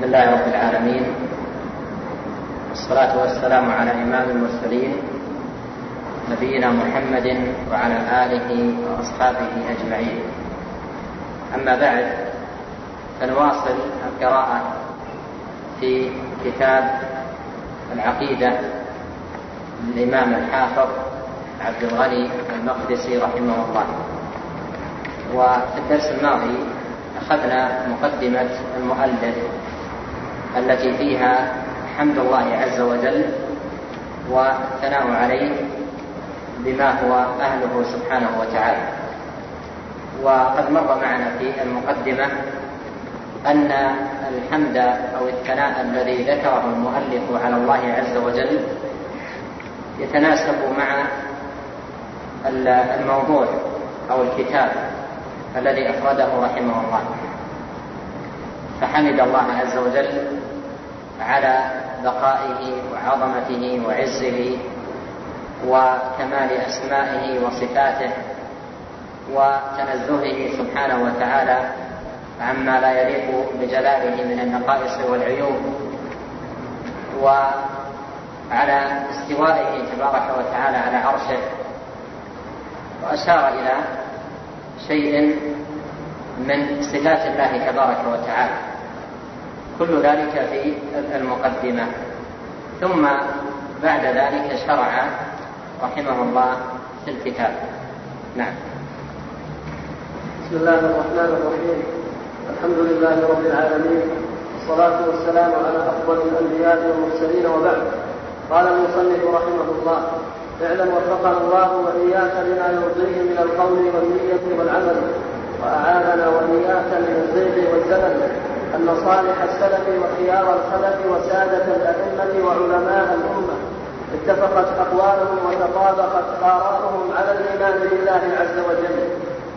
الحمد لله رب العالمين والصلاة والسلام على إمام المرسلين نبينا محمد وعلى آله وأصحابه أجمعين. أما بعد فنواصل القراءة في كتاب العقيدة للإمام الحافظ عبد الغني المقدسي رحمه الله. وفي الدرس الماضي أخذنا مقدمة المؤلف التي فيها حمد الله عز وجل والثناء عليه بما هو أهله سبحانه وتعالى. وقد مر معنا في المقدمة أن الحمد أو الثناء الذي ذكره المؤلف على الله عز وجل يتناسب مع الموضوع أو الكتاب الذي أفرده رحمه الله. فحمد الله عز وجل على بقائه وعظمته وعزه وكمال أسمائه وصفاته وتنزهه سبحانه وتعالى عما لا يليق بجلاله من النقائص والعيوب وعلى استوائه تبارك وتعالى على عرشه وأشار إلى شيء من صفات الله تبارك وتعالى كل ذلك في المقدمة. ثم بعد ذلك شرع رحمه الله في الكتاب. نعم. بسم الله الرحمن الرحيم. الحمد لله رب العالمين. والصلاة والسلام على أفضل الأنبياء والمرسلين وبعد. قال المصنف رحمه الله اعلم وفقنا الله وإياك لما يرضيه من القول والنية والعمل وأعاننا وإياك من الزيغ والزلل أن صالح السلف وخيار الخلف وسادة الأئمة وعلماء الأمة. اتفقت أقوالهم وتطابقت آراؤهم على الإيمان بالله عز وجل.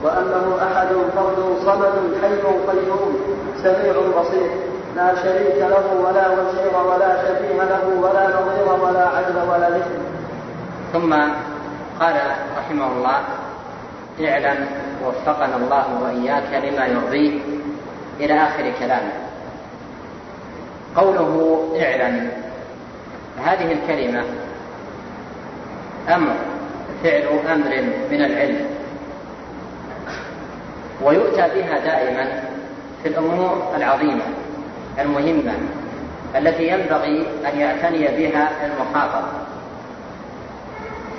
وأنه أحد فرد صمد حي قيوم سميع بصير. لا شريك له ولا وزير ولا شبيه له ولا نظير ولا عدل ولا مثل ثم قال رحمه الله اعلم وفقنا الله وإياك لما يرضيه إلى آخر كلامه. قوله اعلم هذه الكلمة أمر فعل أمر من العلم. ويؤتى بها دائما في الأمور العظيمة المهمة التي ينبغي أن يعتني بها المخاطب.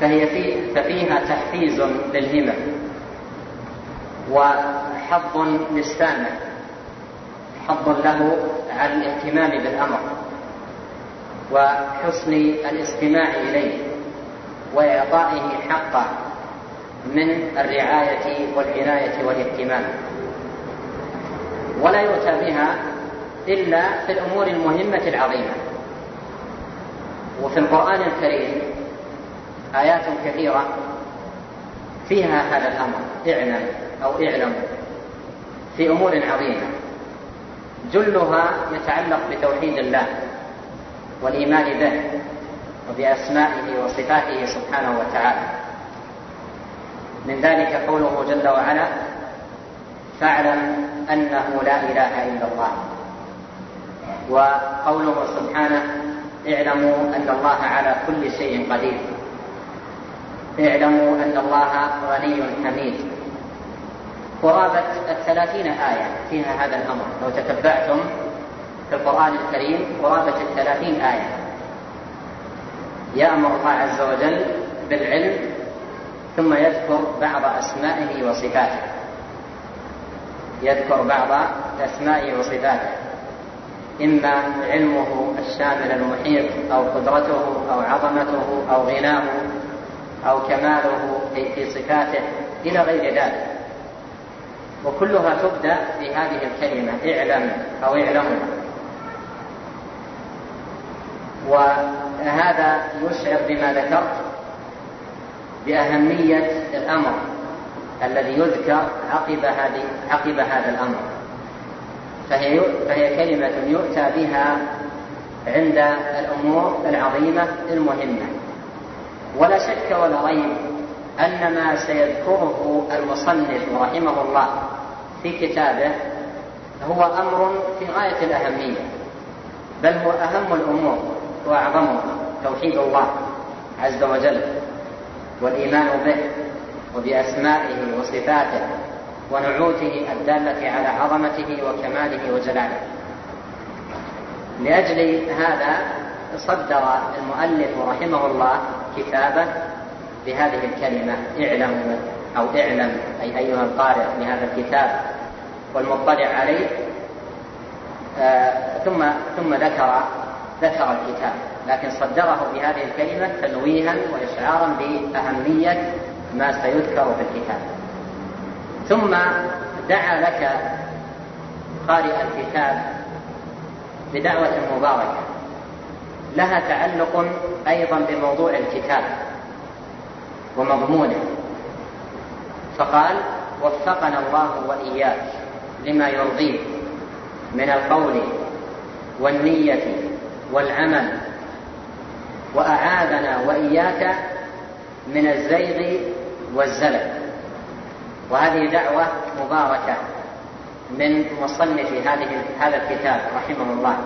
فهي في ففيها تحفيز للهمم وحظ للسامع. حظ له على الاهتمام بالأمر وحسن الاستماع إليه وإعطائه حقه من الرعاية والعناية والاهتمام. ولا يؤتى بها إلا في الأمور المهمة العظيمة. وفي القرآن الكريم آيات كثيرة فيها هذا الأمر اعلم أو اعلموا في أمور عظيمة. جلها يتعلق بتوحيد الله والإيمان به وبأسمائه وصفاته سبحانه وتعالى. من ذلك قوله جل وعلا فاعلم أنه لا إله إلا الله. وقوله سبحانه اعلموا أن الله على كل شيء قدير. اعلموا أن الله غني حميد. قرابة الثلاثين آية فيها هذا الأمر. لو تتبعتم في القرآن الكريم قرابة الثلاثين آية. يأمر الله عز وجل بالعلم ثم يذكر بعض أسمائه وصفاته. يذكر بعض أسمائه وصفاته. إما علمه الشامل المحيط أو قدرته أو عظمته أو غناه أو كماله في صفاته إلى غير ذلك. وكلها تبدأ بهذه الكلمة اعلم أو اعلموا وهذا يشعر بما ذكرت بأهمية الأمر الذي يذكر عقب هذه عقب هذا الأمر. فهي فهي كلمة يؤتى بها عند الأمور العظيمة المهمة. ولا شك ولا ريب أن ما سيذكره المصنف رحمه الله في كتابه هو أمر في غاية الأهمية بل هو أهم الأمور وأعظمها توحيد الله عز وجل والإيمان به وبأسمائه وصفاته ونعوته الدالة على عظمته وكماله وجلاله. لأجل هذا صدر المؤلف رحمه الله كتابه بهذه الكلمة اعلم أو اعلم أي أيها القارئ لهذا الكتاب والمطلع عليه آه ثم ثم ذكر ذكر الكتاب لكن صدره بهذه الكلمة تنويها وإشعارا بأهمية ما سيذكر في الكتاب. ثم دعا لك قارئ الكتاب بدعوة مباركة لها تعلق أيضا بموضوع الكتاب ومضمونه. فقال وفقنا الله وإياك لما يرضيه من القول والنية والعمل وأعاذنا وإياك من الزيغ والزلل. وهذه دعوة مباركة من مصنف هذه هذا الكتاب رحمه الله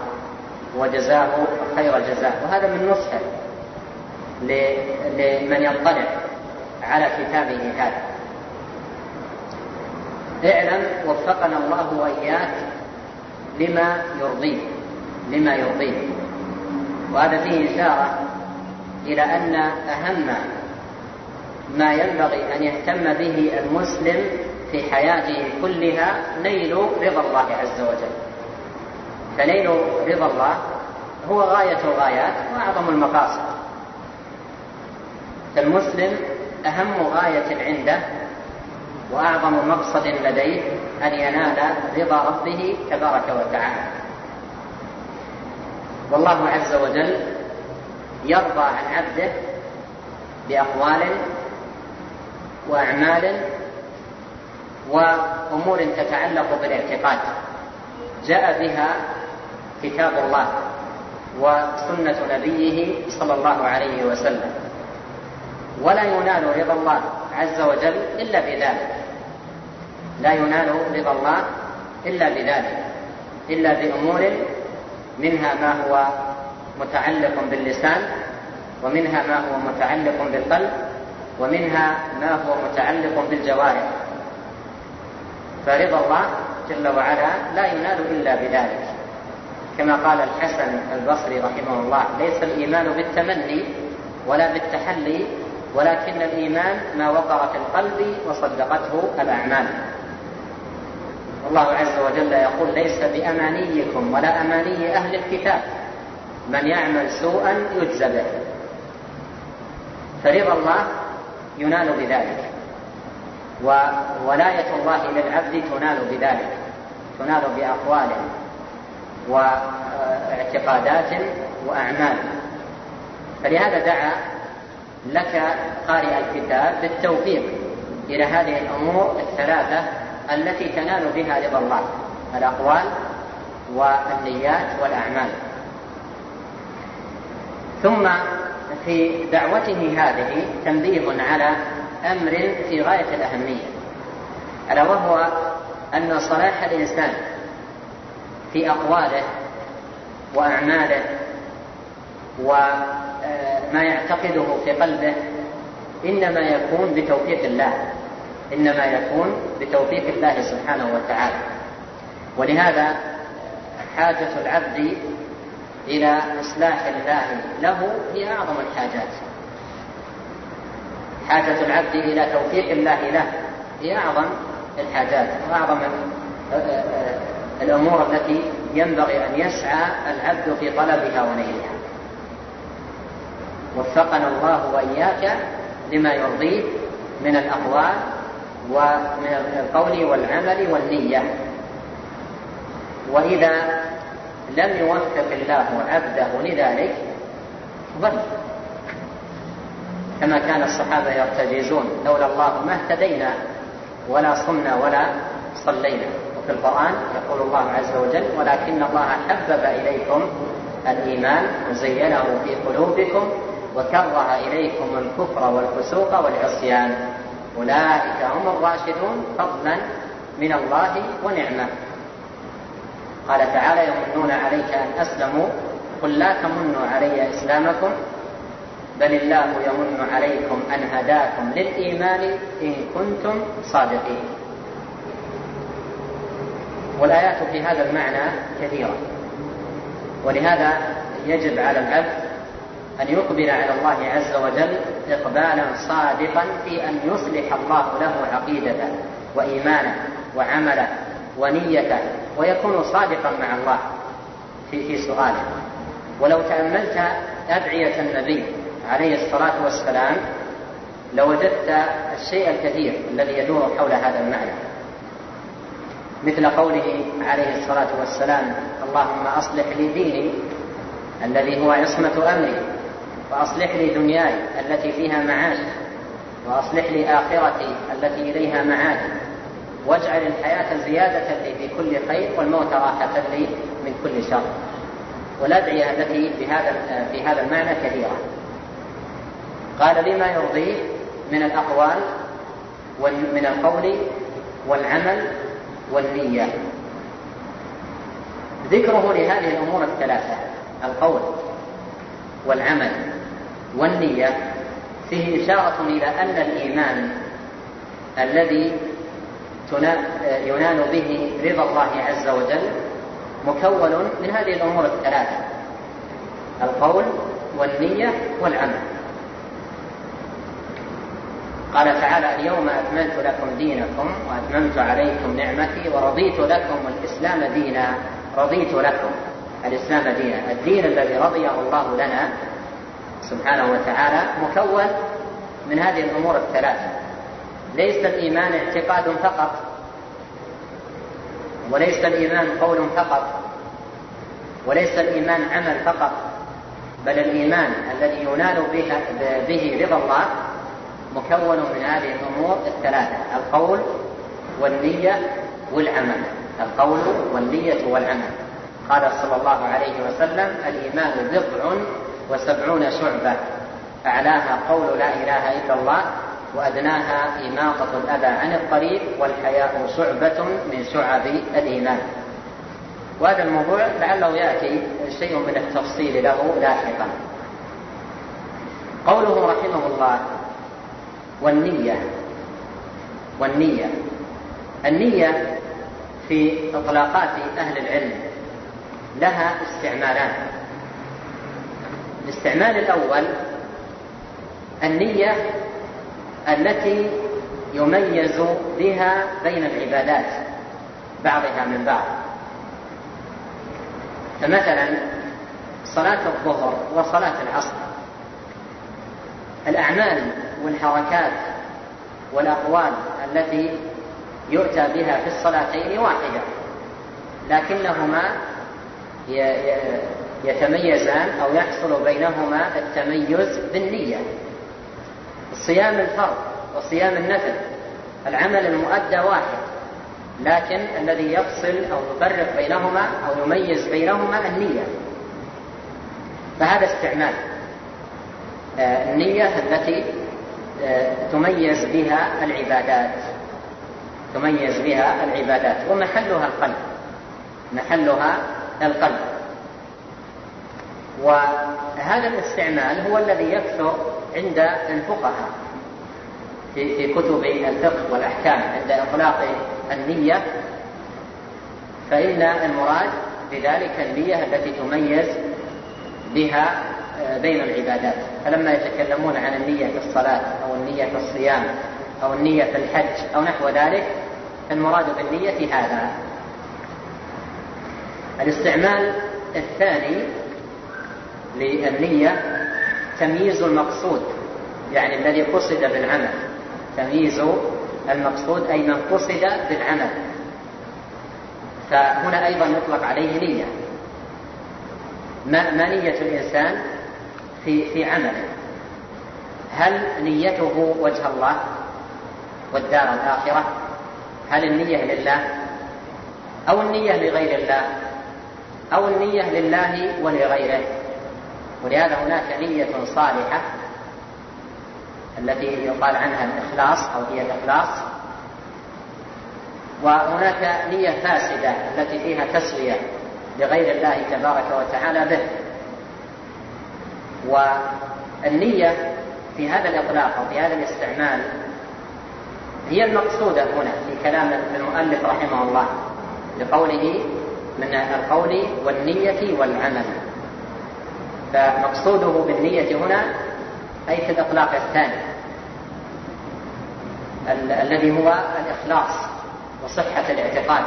وجزاه خير الجزاء. وهذا من نصحه لمن يطلع على كتابه هذا. اعلم وفقنا الله وإياك لما يرضيه لما يرضيه وهذا فيه إشارة إلى أن أهم ما ينبغي أن يهتم به المسلم في حياته كلها نيل رضا الله عز وجل. فنيل رضا الله هو غاية الغايات وأعظم المقاصد. فالمسلم أهم غاية عنده وأعظم مقصد لديه أن ينال رضا ربه تبارك وتعالى. والله عز وجل يرضى عن عبده بأقوال وأعمال وأمور تتعلق بالاعتقاد. جاء بها كتاب الله وسنة نبيه صلى الله عليه وسلم. ولا ينال رضا الله عز وجل إلا بذلك. لا ينال رضا الله إلا بذلك إلا بأمور منها ما هو متعلق باللسان ومنها ما هو متعلق بالقلب ومنها ما هو متعلق بالجوارح. فرضا الله جل وعلا لا ينال إلا بذلك. كما قال الحسن البصري رحمه الله ليس الإيمان بالتمني ولا بالتحلي ولكن الإيمان ما وقر في القلب وصدقته الأعمال. الله عز وجل يقول ليس بأمانيكم ولا أماني أهل الكتاب. من يعمل سوءا يجزى به. فرضا الله ينال بذلك. وولاية الله للعبد تنال بذلك. تنال بأقوال واعتقادات وأعمال. فلهذا دعا لك قارئ الكتاب بالتوفيق إلى هذه الأمور الثلاثة التي تنال بها رضا الله الأقوال والنيات والأعمال. ثم في دعوته هذه تنبيه على أمر في غاية الأهمية ألا وهو أن صلاح الإنسان في أقواله وأعماله وما يعتقده في قلبه إنما يكون بتوفيق الله إنما يكون بتوفيق الله سبحانه وتعالى. ولهذا حاجة العبد إلى إصلاح الله له هي أعظم الحاجات. حاجة العبد إلى توفيق الله له هي أعظم الحاجات وأعظم الأمور التي ينبغي أن يسعى العبد في طلبها ونيلها. وفقنا الله وإياك لما يرضيه من الأقوال ومن القول والعمل والنية. وإذا لم يوفق الله عبده لذلك ضل كما كان الصحابة يرتجزون لولا الله ما اهتدينا ولا صمنا ولا صلينا. وفي القرآن يقول الله عز وجل ولكن الله حبب إليكم الإيمان وزينه في قلوبكم وكره إليكم الكفر والفسوق والعصيان. أولئك هم الراشدون فضلا من الله ونعمة. قال تعالى يمنون عليك أن أسلموا. قل لا تمنوا علي إسلامكم. بل الله يمن عليكم أن هداكم للإيمان إن كنتم صادقين. والآيات في هذا المعنى كثيرة. ولهذا يجب على العبد أن يقبل على الله عز وجل إقبالا صادقا في أن يصلح الله له عقيدته وإيمانه وعمله ونيته ويكون صادقا مع الله في في سؤاله. ولو تأملت أدعية النبي عليه الصلاة والسلام لوجدت الشيء الكثير الذي يدور حول هذا المعنى. مثل قوله عليه الصلاة والسلام اللهم أصلح لي ديني الذي هو عصمة أمري وأصلح لي دنياي التي فيها معاش وأصلح لي آخرتي التي إليها معاد واجعل الحياة زيادة لي في كل خير والموت راحة لي من كل شر. والأدعية التي بهذا في هذا المعنى كثيرة قال لما يرضيه من الأقوال من القول والعمل والنية. ذكره لهذه الأمور الثلاثة القول والعمل. والنية فيه إشارة إلى أن الإيمان الذي ينال به رضا الله عز وجل مكون من هذه الأمور الثلاثة القول والنية والعمل. قال تعالى اليوم أكملت لكم دينكم وأتممت عليكم نعمتي ورضيت لكم الإسلام دينا. رضيت لكم الإسلام دينا. الدين الذي رضيه الله لنا سبحانه وتعالى مكون من هذه الأمور الثلاثة. ليس الإيمان اعتقاد فقط وليس الإيمان قول فقط وليس الإيمان عمل فقط بل الإيمان الذي ينال به رضا الله مكون من هذه الأمور الثلاثة القول والنية والعمل. القول والنية والعمل. قال صلى الله عليه وسلم الإيمان بضع وسبعون شعبة. أعلاها قول لا إله إلا الله وأدناها إماطة الأذى عن الطريق والحياء شعبة من شعب الإيمان. وهذا الموضوع لعله يأتي شيء من التفصيل له لاحقا. قوله رحمه الله والنية والنية. النية في إطلاقات أهل العلم لها استعمالان. الاستعمال الأول النية التي يميز بها بين العبادات بعضها من بعض. فمثلا صلاة الظهر وصلاة العصر. الأعمال والحركات والأقوال التي يؤتى بها في الصلاتين واحدة لكنهما يتميزان أو يحصل بينهما التميز بالنية. صيام الفرض وصيام النفل العمل المؤدى واحد لكن الذي يفصل أو يفرق بينهما أو يميز بينهما النية. فهذا استعمال. آه، النية التي آه، تميز بها العبادات. تميز بها العبادات. ومحلها القلب. محلها القلب. وهذا الاستعمال هو الذي يكثر عند الفقهاء في في كتب الفقه والأحكام عند إطلاق النية فإن المراد بذلك النية التي تميز بها آه، بين العبادات. فلما يتكلمون عن النية في الصلاة أو النية في الصيام أو النية في الحج أو نحو ذلك المراد بالنية هذا. الاستعمال الثاني للنية تمييز المقصود يعني الذي قصد بالعمل. تمييز المقصود أي من قصد بالعمل. فهنا أيضا يطلق عليه نية. ما, ما نية الإنسان في في عمله؟ هل نيته وجه الله والدار الآخرة؟ هل النية لله أو النية لغير الله؟ أو النية لله ولغيره؟ ولهذا هناك نية صالحة التي يقال عنها الإخلاص أو هي الإخلاص. وهناك نية فاسدة التي فيها تسوية لغير الله تبارك وتعالى به. والنية في هذا الإطلاق أو في هذا الاستعمال هي المقصودة هنا في كلام المؤلف رحمه الله لقوله من القول والنية والعمل. فمقصوده بالنية هنا أي في الإطلاق الثاني. الذي هو الإخلاص وصحة الاعتقاد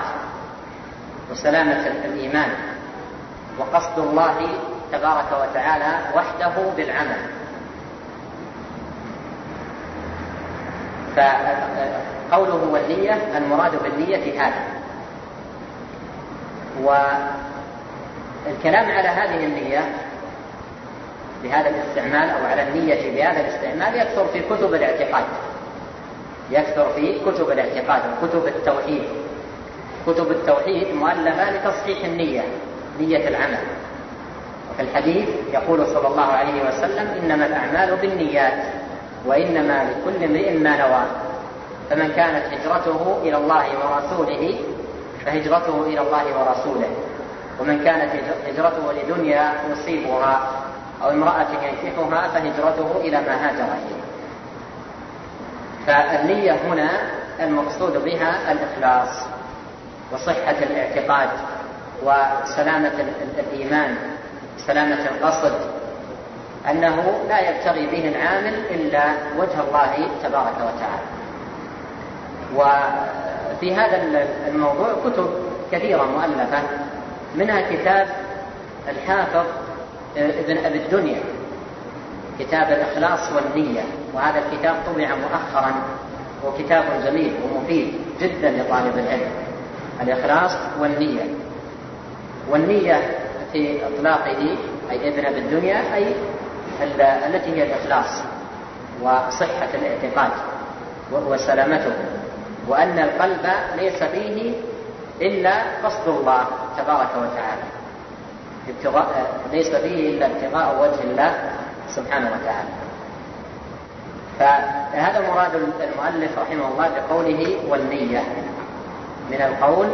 وسلامة الإيمان وقصد الله تبارك وتعالى وحده بالعمل. فقوله والنية المراد بالنية هذا. والكلام على هذه النية بهذا الاستعمال أو على النية بهذا الاستعمال يكثر في كتب الاعتقاد. يكثر في كتب الاعتقاد وكتب التوحيد. كتب التوحيد مؤلفة لتصحيح النية نية العمل. وفي الحديث يقول صلى الله عليه وسلم إنما الأعمال بالنيات وإنما لكل امرئ ما نوى. فمن كانت هجرته إلى الله ورسوله فهجرته إلى الله ورسوله. ومن كانت هجرته لدنيا يصيبها أو امرأة ينكحها فهجرته إلى ما هاجر إليه. فالنية هنا المقصود بها الإخلاص وصحة الاعتقاد وسلامة الإيمان سلامة القصد أنه لا يبتغي به العامل إلا وجه الله تبارك وتعالى. وفي هذا الموضوع كتب كثيرة مؤلفة منها كتاب الحافظ ابن أبي الدنيا كتاب الإخلاص والنية. وهذا الكتاب طبع مؤخرا وكتاب جميل ومفيد جدا لطالب العلم. الإخلاص والنية. والنية في إطلاقه أي ابن أبي الدنيا أي التي هي الإخلاص وصحة الاعتقاد وسلامته. وأن القلب ليس فيه إلا قصد الله تبارك وتعالى. ابتغاء ليس فيه إلا ابتغاء وجه الله سبحانه وتعالى. فهذا مراد المؤلف رحمه الله بقوله والنية من القول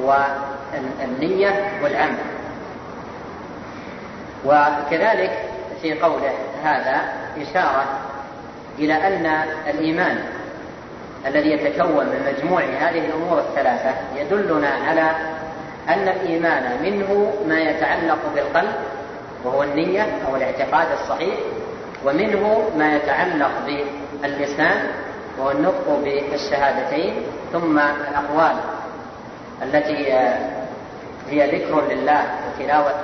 والنية والعمل. وكذلك في قوله هذا إشارة إلى أن الإيمان الذي يتكون من مجموع هذه الأمور الثلاثة يدلنا على أن الإيمان منه ما يتعلق بالقلب وهو النية أو الاعتقاد الصحيح ومنه ما يتعلق باللسان وهو النطق بالشهادتين ثم الأقوال التي هي ذكر لله وتلاوة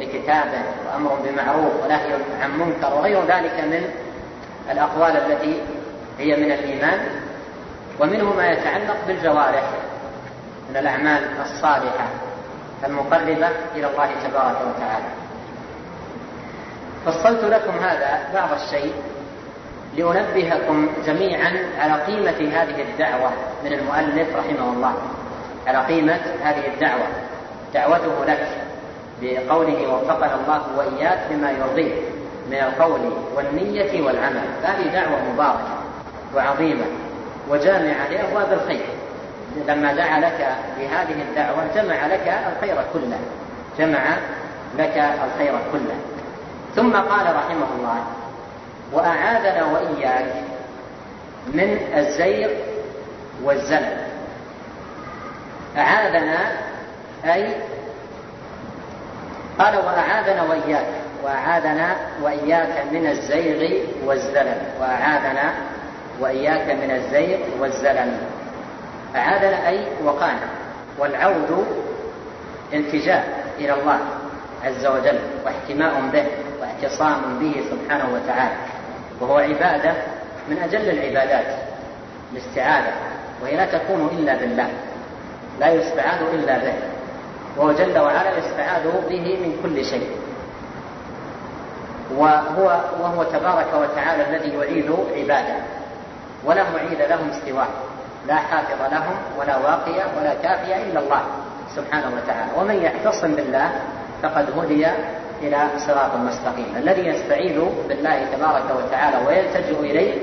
لكتابه وأمر بمعروف ونهي عن منكر وغير ذلك من الأقوال التي هي من الإيمان ومنه ما يتعلق بالجوارح. من الأعمال الصالحة المقربة إلى الله تبارك وتعالى. فصلت لكم هذا بعض الشيء لأنبهكم جميعا على قيمة هذه الدعوة من المؤلف رحمه الله. على قيمة هذه الدعوة. دعوته لك بقوله وفقنا الله وإياك بما يرضيه من القول والنية والعمل. هذه دعوة مباركة وعظيمة وجامعة لأبواب الخير. لما دعا لك بهذه الدعوة جمع لك الخير كله. جمع لك الخير كله. ثم قال رحمه الله وأعاذنا وإياك من الزيغ والزلل. أعاذنا أي قال وأعاذنا وإياك. وأعاذنا وإياك من الزيغ والزلل. وأعاذنا وإياك من الزيغ والزلل. أعاذنا أي وقانا والعود التجاء إلى الله عز وجل واحتماء به واعتصام به سبحانه وتعالى وهو عبادة من أجل العبادات الاستعاذة وهي لا تكون إلا بالله لا يستعاذ إلا به وهو جل وعلا يستعاذ به من كل شيء. وهو وهو تبارك وتعالى الذي يعيذ عباده ولا معيد لهم سواه. لا حافظ لهم ولا واقي ولا كافي إلا الله سبحانه وتعالى. ومن يعتصم بالله فقد هدي إلى صراط مستقيم. الذي يستعيذ بالله تبارك وتعالى ويلتجئ إليه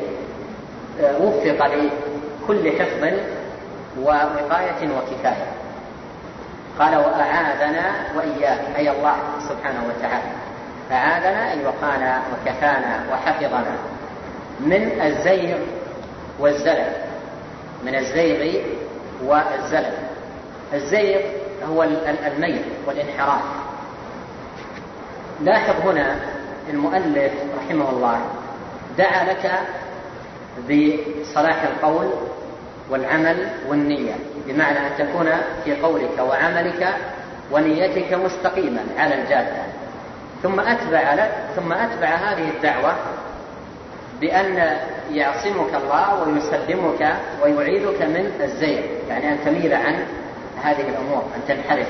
آه، وفق لكل حفظ ووقاية وكفاية. قال وأعاذنا وإياك أي الله سبحانه وتعالى. أعاذنا أي وقانا وكفانا وحفظنا من الزيغ والزلل. من الزيغ والزلل. الزيغ هو الميل والانحراف. لاحظ هنا المؤلف رحمه الله دعا لك بصلاح القول والعمل والنية بمعنى أن تكون في قولك وعملك ونيتك مستقيما على الجادة. ثم أتبع ثم أتبع هذه الدعوة بأن يعصمك الله ويسلمك ويعيدك من الزيغ. يعني أن تميل عن هذه الأمور أن تنحرف.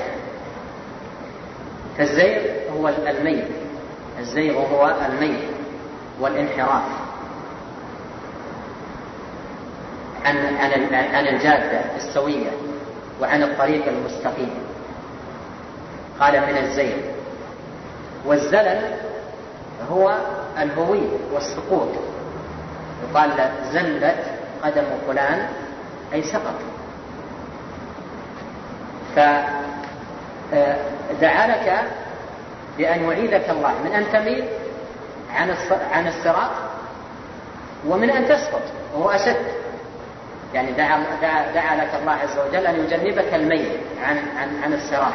فالزيغ هو الميل الزيغ هو الميل والانحراف. عن عن عن الجادة السوية وعن الطريق المستقيم. قال من الزيغ. والزلل هو الهوي والسقوط. يقال زلت قدم فلان أي سقط. فدعا لك بأن يعيذك الله من أن تميل عن عن الصراط ومن أن تسقط وهو أشد. يعني دعا, دعا, دعا لك الله عز وجل أن يجنبك الميل عن, عن, عن الصراط.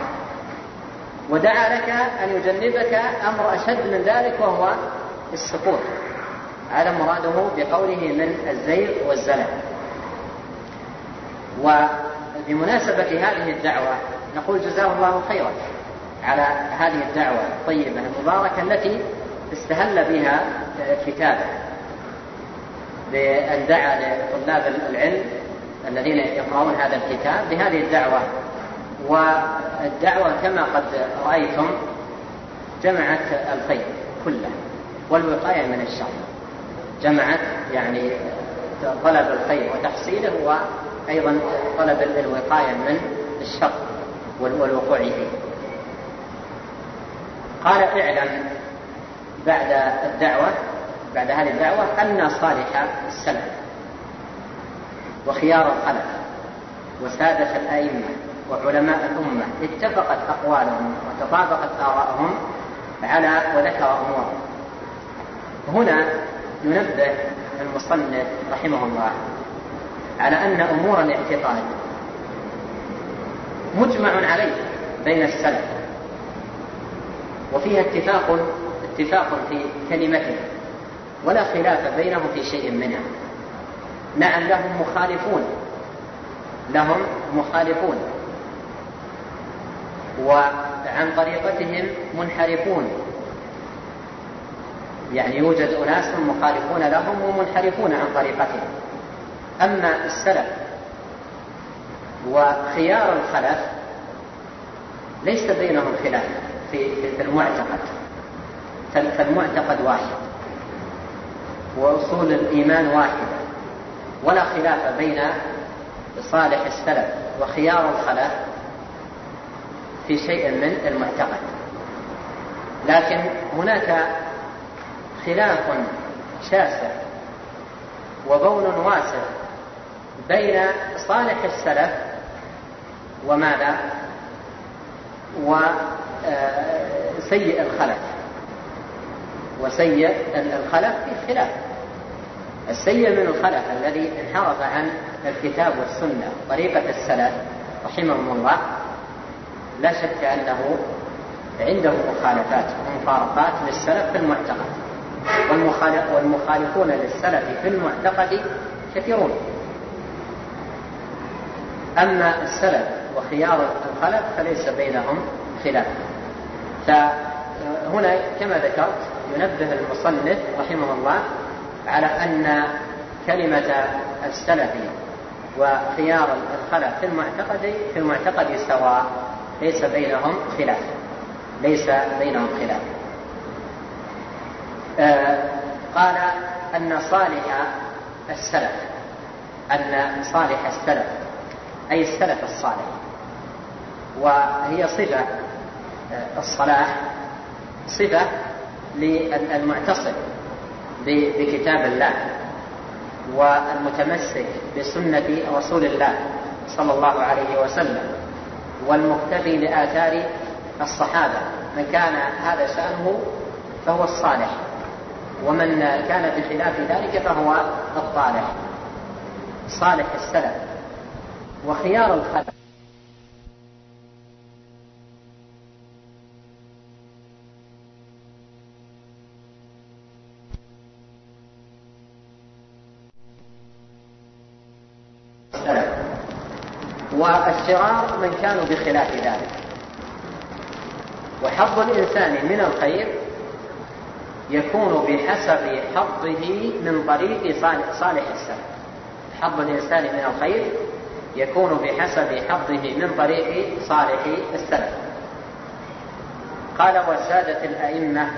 ودعا لك أن يجنبك أمر أشد من ذلك وهو السقوط. هذا مراده بقوله من الزيغ والزلل. وبمناسبة هذه الدعوة نقول جزاه الله خيرا على هذه الدعوة الطيبة المباركة التي استهل بها كتابه. بأن دعا لطلاب العلم الذين يقرؤون هذا الكتاب بهذه الدعوة. والدعوة كما قد رأيتم جمعت الخير كله والوقاية من الشر. جمعت يعني طلب الخير وتحصيله وأيضا طلب الوقاية من الشر والوقوع فيه. قال اعلم بعد الدعوة بعد هذه الدعوة أن صالح السلف وخيار الخلف وسادة الأئمة وعلماء الأمة اتفقت أقوالهم وتطابقت آراءهم على وذكر أمور هنا ينبه المصنف رحمه الله على أن أمور الاعتقاد مجمع عليه بين السلف وفيها اتفاق اتفاق في كلمته ولا خلاف بينهم في شيء منها نعم لهم مخالفون لهم مخالفون وعن طريقتهم منحرفون. يعني يوجد أناس مخالفون لهم ومنحرفون عن طريقتهم. أما السلف وخيار الخلف ليس بينهم خلاف في المعتقد. فالمعتقد واحد وأصول الإيمان واحدة. ولا خلاف بين صالح السلف وخيار الخلف في شيء من المعتقد. لكن هناك خلاف شاسع وبون واسع بين صالح السلف وماذا؟ وسيء الخلف. وسيء الخلف في خلاف. السيء من الخلف الذي انحرف عن الكتاب والسنة طريقة السلف رحمهم الله لا شك أنه عنده مخالفات ومفارقات للسلف في المعتقد. والمخالفون للسلف في المعتقد كثيرون. أما السلف وخيار الخلف فليس بينهم خلاف. فهنا كما ذكرت ينبه المصنف رحمه الله على أن كلمة السلف وخيار الخلف في المعتقد في المعتقد سواء ليس بينهم خلاف. ليس بينهم خلاف. قال أن صالح السلف أن صالح السلف أي السلف الصالح وهي صفة آه، الصلاح صفة للمعتصم بكتاب الله والمتمسك بسنة رسول الله صلى الله عليه وسلم والمقتفي لآثار الصحابة من كان هذا شأنه فهو الصالح. ومن كان بخلاف ذلك فهو الطالح صالح السلف. وخيار الخلف والشرار من كانوا بخلاف ذلك. وحظ الإنسان من الخير يكون بحسب حظه من طريق صالح السلف. حظ الإنسان من الخير يكون بحسب حظه من طريق صالح السلف. قال وسادة الأئمة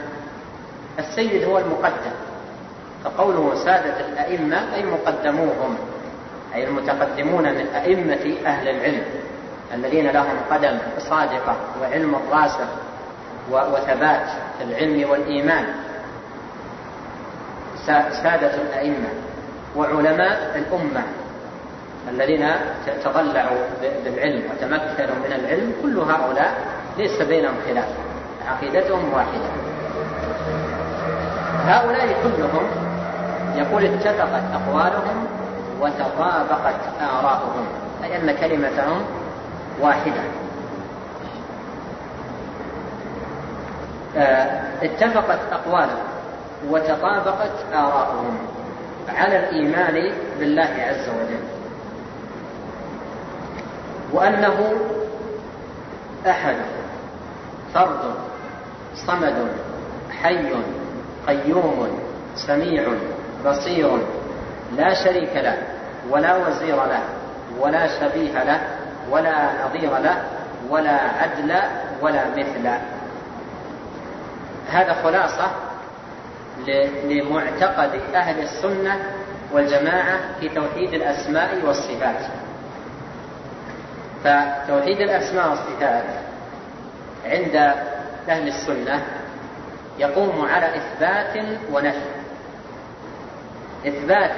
السيد هو المقدم فقوله سادة الأئمة أي مقدموهم أي المتقدمون من أئمة أهل العلم الذين لهم قدم صادقة وعلم راسخ وثبات في العلم والإيمان. سادة الأئمة وعلماء الأمة الذين تضلعوا بالعلم وتمكنوا من العلم كل هؤلاء ليس بينهم خلاف عقيدتهم واحدة. هؤلاء كلهم يقول اتفقت أقوالهم وتطابقت آراؤهم أي أن كلمتهم واحدة. آه، اتفقت أقوالهم وتطابقت آراؤهم على الإيمان بالله عز وجل. وأنه أحد فرد صمد حي قيوم سميع بصير لا شريك له ولا وزير له ولا شبيه له ولا نظير له ولا عدل ولا مثل. هذا خلاصة لمعتقد أهل السنة والجماعة في توحيد الأسماء والصفات. فتوحيد الأسماء والصفات عند أهل السنة يقوم على إثبات ونفي. إثبات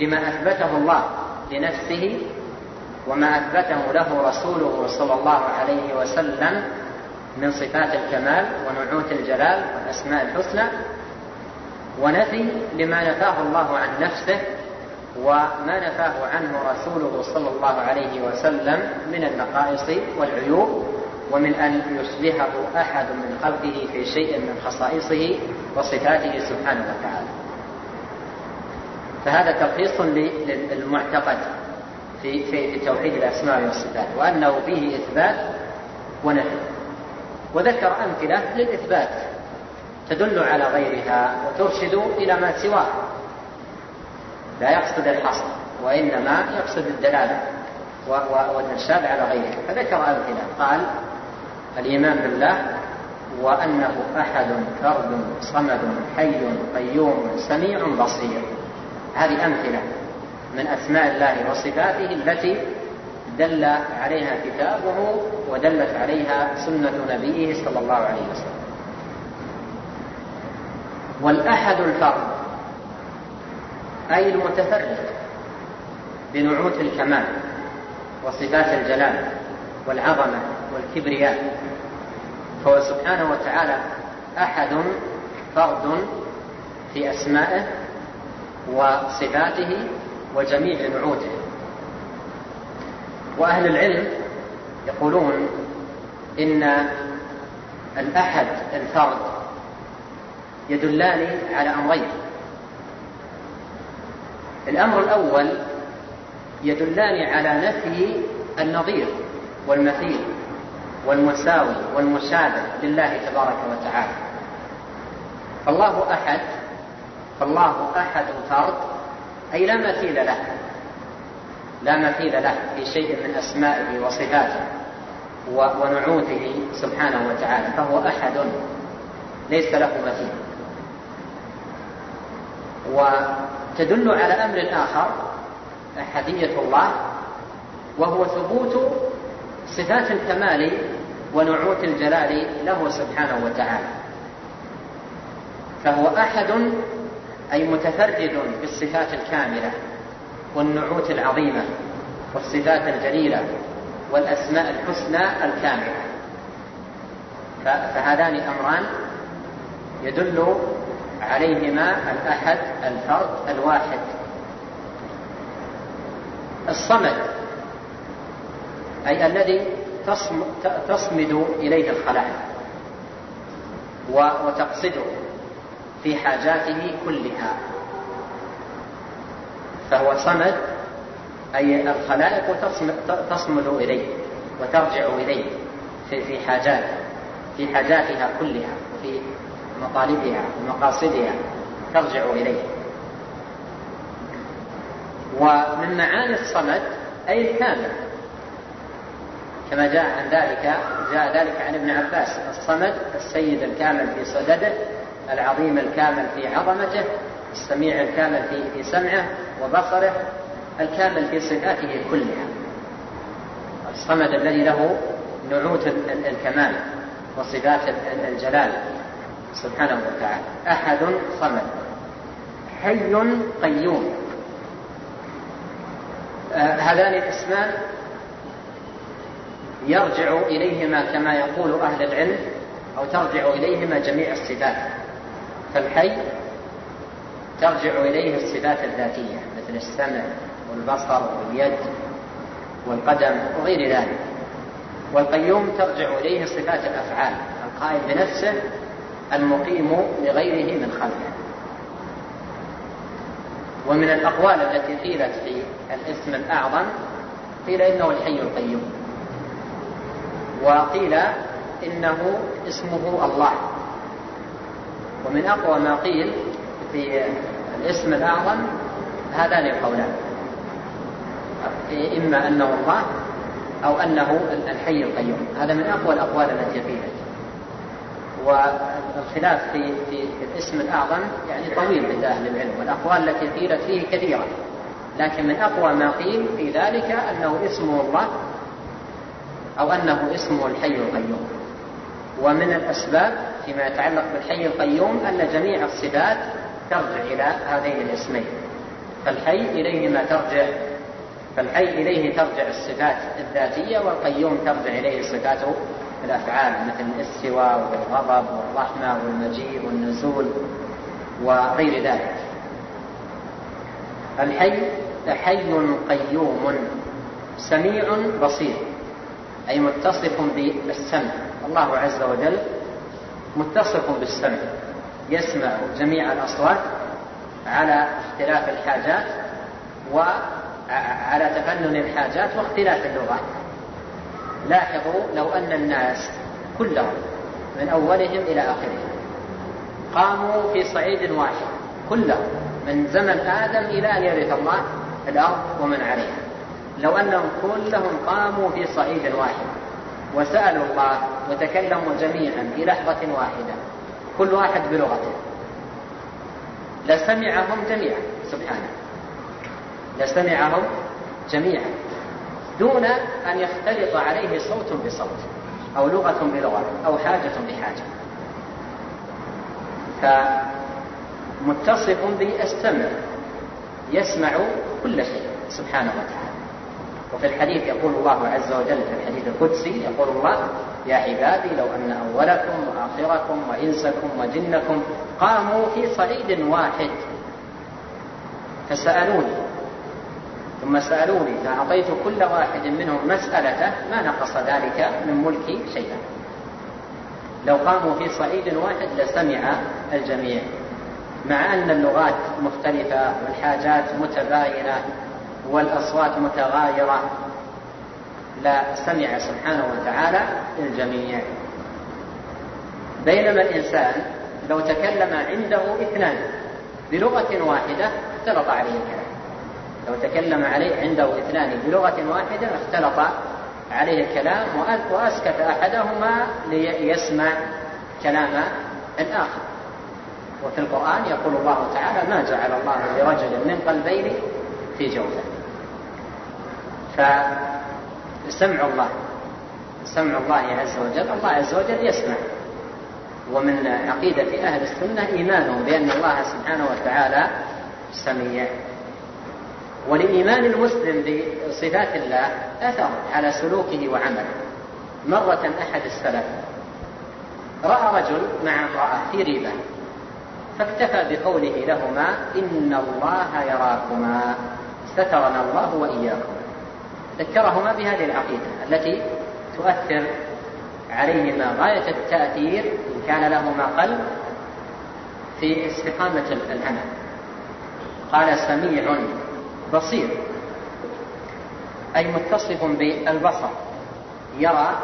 لما أثبته الله لنفسه وما أثبته له رسوله صلى الله عليه وسلم من صفات الكمال ونعوت الجلال والأسماء الحسنى ونفي لما نفاه الله عن نفسه وما نفاه عنه رسوله صلى الله عليه وسلم من النقائص والعيوب ومن أن يشبهه أحد من خلقه في شيء من خصائصه وصفاته سبحانه وتعالى. فهذا تلخيص للمعتقد في في توحيد الأسماء والصفات وأنه فيه إثبات ونفي. وذكر أمثلة للإثبات. تدل على غيرها وترشد إلى ما سواه. لا يقصد الحصر وإنما يقصد الدلالة والإرشاد على غيرها فذكر أمثلة. قال الإيمان بالله وأنه أحد فرد صمد حي قيوم سميع بصير. هذه أمثلة من أسماء الله وصفاته التي دل عليها كتابه ودلت عليها سنة نبيه صلى الله عليه وسلم. والأحد الفرد أي المتفرد بنعوت الكمال وصفات الجلال والعظمة والكبرياء. فهو سبحانه وتعالى أحد فرد في أسمائه وصفاته وجميع نعوته. وأهل العلم يقولون إن الأحد الفرد يدلان على أمرين. الأمر الأول يدلان على نفي النظير والمثيل والمساوي والمشابه لله تبارك وتعالى. فالله أحد فالله أحد فرد أي لا مثيل له. لا مثيل له في شيء من أسمائه وصفاته ونعوته سبحانه وتعالى فهو أحد. ليس له مثيل. وتدل على أمر آخر أحدية الله وهو ثبوت صفات الكمال ونعوت الجلال له سبحانه وتعالى. فهو أحد أي متفرد بالصفات الكاملة والنعوت العظيمة والصفات الجليلة والأسماء الحسنى الكاملة. فهذان أمران يدل عليهما الأحد الفرد الواحد. الصمد أي الذي تصمد إليه الخلائق وتقصده في حاجاته كلها. فهو صمد أي الخلائق تصمد إليه وترجع إليه في في حاجات في حاجاتها كلها وفي مطالبها ومقاصدها ترجع إليه. ومن معاني الصمد أي الكامل. كما جاء عن ذلك جاء ذلك عن ابن عباس. الصمد السيد الكامل في صدده العظيم الكامل في عظمته السميع الكامل في سمعه وبصره الكامل في صفاته كلها. الصمد الذي له نعوت الكمال وصفات الجلال. سبحانه وتعالى. أحد صمد. حي قيوم. آه هذان الاسمان يرجع إليهما كما يقول أهل العلم أو ترجع إليهما جميع الصفات. فالحي ترجع إليه الصفات الذاتية مثل السمع والبصر واليد والقدم وغير ذلك. والقيوم ترجع إليه صفات الأفعال القائم بنفسه المقيم لغيره من خلقه. ومن الأقوال التي قيلت في الاسم الأعظم قيل إنه الحي القيوم. وقيل إنه اسمه الله. ومن أقوى ما قيل في الاسم الأعظم هذان القولان. إما أنه الله أو أنه الحي القيوم. هذا من أقوى الأقوال التي قيلت. والخلاف في في الاسم الأعظم يعني طويل عند أهل العلم والأقوال التي قيلت فيه كثيرة. لكن من أقوى ما قيل في ذلك أنه اسمه الله أو أنه اسمه الحي القيوم. ومن الأسباب فيما يتعلق بالحي القيوم أن جميع الصفات ترجع إلى هذين الاسمين. فالحي اليهما ترجع فالحي إليه ترجع الصفات الذاتية والقيوم ترجع إليه صفات الأفعال مثل الاستواء والغضب والرحمة والمجيء والنزول وغير ذلك. الحي حي قيوم سميع بصير أي متصف بالسمع. الله عز وجل متصف بالسمع يسمع جميع الأصوات على اختلاف الحاجات وعلى تفنن الحاجات واختلاف اللغات. لاحظوا لو أن الناس كلهم من أولهم إلى آخرهم قاموا في صعيد واحد كلهم من زمن آدم إلى أن يرث الله الأرض ومن عليها. لو أنهم كلهم قاموا في صعيد واحد وسألوا الله وتكلموا جميعا في لحظة واحدة كل واحد بلغته. لسمعهم جميعا سبحانه. لسمعهم جميعا. دون أن يختلط عليه صوت بصوت أو لغة بلغة أو حاجة بحاجة. فمتصف بالسمع يسمع كل شيء سبحانه وتعالى. وفي الحديث يقول الله عز وجل في الحديث القدسي يقول الله يا عبادي لو أن أولكم وآخركم وإنسكم وجنكم قاموا في صعيد واحد. فسألوني ثم سألوني فأعطيت كل واحد منهم مسألته ما نقص ذلك من ملكي شيئا؟ لو قاموا في صعيد واحد لسمع الجميع مع أن اللغات مختلفة والحاجات متباينة والأصوات متغايرة لا سمع سبحانه وتعالى الجميع بينما الإنسان لو تكلم عنده اثنان بلغة واحدة اختلط عليه الكلام. لو تكلم عليه عنده إثنان. بلغة واحدة اختلط عليه الكلام وأسكت أحدهما ليسمع كلام الآخر. وفي القرآن يقول الله تعالى ما جعل الله لرجل من قلبين في جوفه. فسمع الله سمع الله عز وجل الله عز وجل يسمع. ومن عقيدة أهل السنة إيمانهم بأن الله سبحانه وتعالى سميع. ولإيمان المسلم بصفات الله أثر على سلوكه وعمله. مرة أحد السلف رأى رجل مع امرأة في ريبة فاكتفى بقوله لهما إن الله يراكما سترنا الله وإياكم ذكرهما بهذه العقيدة التي تؤثر عليهما غاية التأثير إن كان لهما قلب في استقامة العمل قال سميع بصير. أي متصف بالبصر. يرى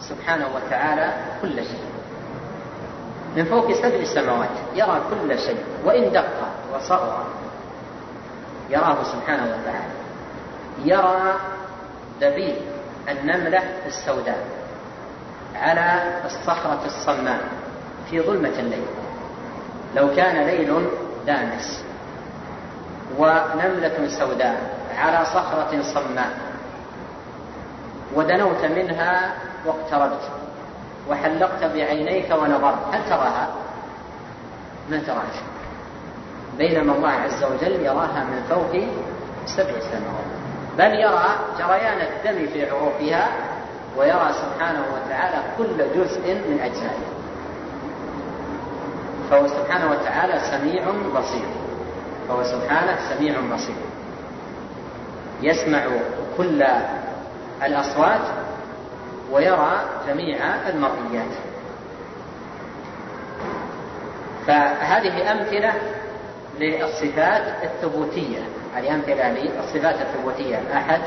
سبحانه وتعالى كل شيء. من فوق سبع سماوات. يرى كل شيء. وإن دق وصغر. يراه سبحانه وتعالى. يرى دبيب النملة السوداء على الصخرة الصماء في ظلمة الليل. لو كان ليل دامس. ونملة سوداء على صخرة صماء. ودنوت منها واقتربت وحلقت بعينيك ونظرت. هل تراها؟ ما تراها. بينما الله عز وجل يراها من فوق سبع سماوات. بل يرى جريان الدم في عروقها ويرى سبحانه وتعالى كل جزء من أجزائها فهو سبحانه وتعالى سميع بصير. فهو سبحانه سميع بصير. يسمع كل الأصوات ويرى جميع المرئيات. فهذه أمثلة للصفات الثبوتية. هذه أمثلة للصفات الثبوتية. الأحد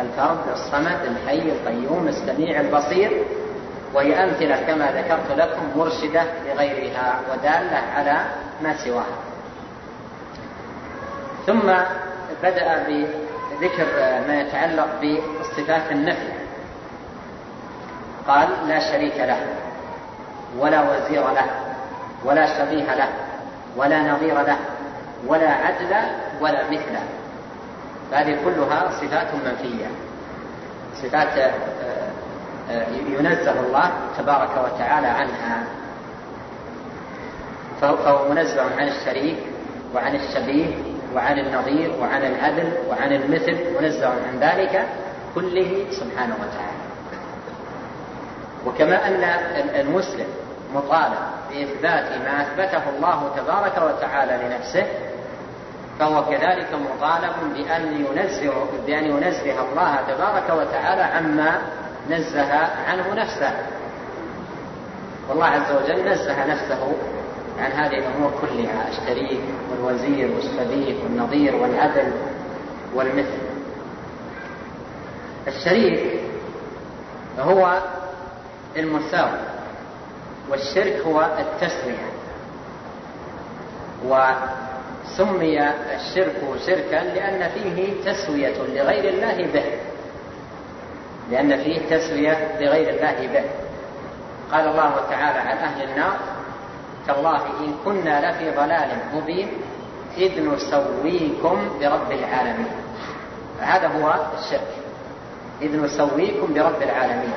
الفرد الصمد الحي القيوم السميع البصير. وهي أمثلة كما ذكرت لكم مرشدة لغيرها ودالة على ما سواها. ثم بدأ بذكر ما يتعلق بصفات النفي. قال لا شريك له ولا وزير له ولا شبيه له ولا نظير له ولا عدل ولا مثل هذه كلها صفات منفية. صفات آه، آه، ينزه الله تبارك وتعالى عنها. فهو منزه عن الشريك وعن الشبيه وعن النظير وعن العدل وعن المثل منزه عن ذلك كله سبحانه وتعالى. وكما أن المسلم مطالب بإثبات ما أثبته الله تبارك وتعالى لنفسه فهو كذلك مطالب بأن ينزه بأن ينزه الله تبارك وتعالى عما نزه عنه نفسه. والله عز وجل نزه نفسه عن هذه الأمور كلها الشريك والوزير والشبيه والنظير والعدل والمثل. الشريك هو المساوي والشرك هو التسوية وسمي الشرك شركا لأن فيه تسوية لغير الله به. لأن فيه تسوية لغير الله به. قال الله تعالى عن أهل النار تالله إن كنا لفي ضلال مبين إذ نسويكم برب العالمين. هذا هو الشرك. إذ نسويكم برب العالمين.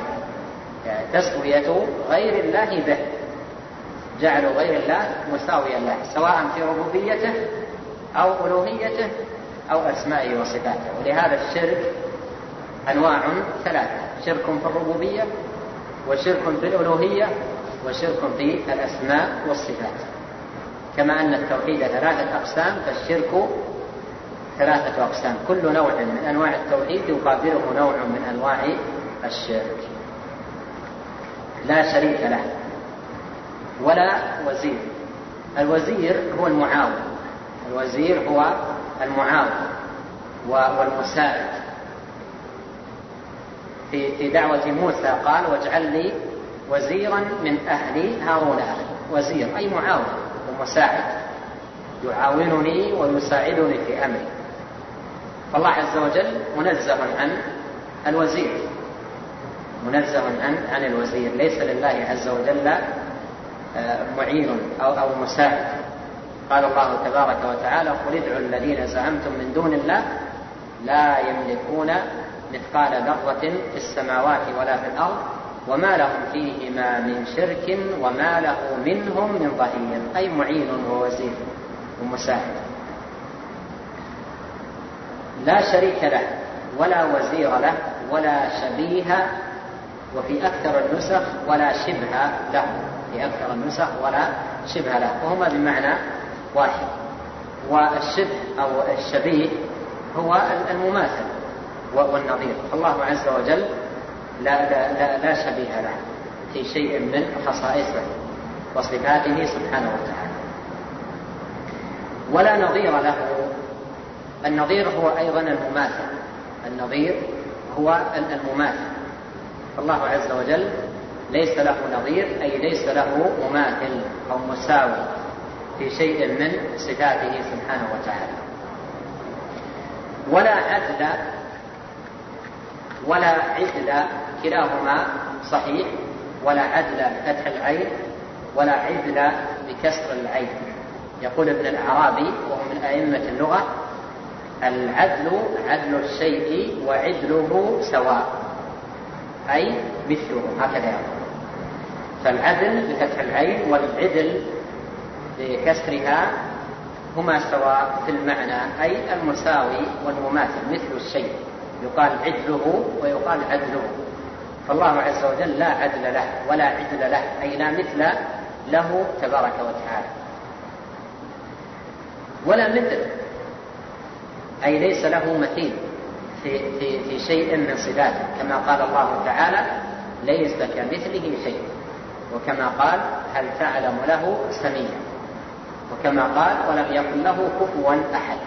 تسوية غير الله به. جعلوا غير الله مساويا له سواء في ربوبيته أو ألوهيته أو أسمائه وصفاته. ولهذا الشرك أنواع ثلاثة. شرك في الربوبية وشرك في الألوهية وشرك في الأسماء والصفات. كما أن التوحيد ثلاثة أقسام فالشرك ثلاثة أقسام. كل نوع من أنواع التوحيد يقابله نوع من أنواع الشرك. لا شريك له ولا وزير. الوزير هو المعاون. الوزير هو المعاون والمساعد. في في دعوة موسى قال واجعل لي وزيرا من أهلي هارون. أخي وزير أي معاون ومساعد يعاونني ويساعدني في أمري. فالله عز وجل منزه عن الوزير. منزه عن عن الوزير. ليس لله عز وجل آه، معين أو أو مساعد. قال الله تبارك وتعالى قل ادعوا الذين زعمتم من دون الله لا يملكون مثقال ذرة في السماوات ولا في الأرض وما لهم فيهما من شرك وما له منهم من ظهير. أي معين ووزير ومساعد لا شريك له ولا وزير له ولا شبيه وفي أكثر النسخ ولا شبه له. في أكثر النسخ ولا شبه له. وهما بمعنى واحد. والشبه أو الشبيه هو المماثل والنظير. الله عز وجل لا, لا, لا, لا شبيه له في شيء من خصائصه وصفاته سبحانه وتعالى. ولا نظير له النظير هو أيضا المماثل. النظير هو المماثل. فالله عز وجل ليس له نظير أي ليس له مماثل أو مساوي في شيء من صفاته سبحانه وتعالى. ولا عدل ولا عدل كلاهما صحيح ولا عدل بفتح العين ولا عدل بكسر العين. يقول ابن الأعرابي وهو من أئمة اللغة العدل عدل الشيء وعدله سواء أي مثله هكذا يقول. فالعدل بفتح العين والعدل بكسرها هما سواء في المعنى أي المساوي والمماثل مثل الشيء. يقال عدله ويقال عدله. فالله عز وجل لا عدل له ولا عدل له أي لا مثل له تبارك وتعالى. ولا مثل أي ليس له مثيل في, في, في شيء من صفاته. كما قال الله تعالى ليس كمثله شيء وكما قال هل تعلم له سميا وكما قال ولم يكن له كفوا أحد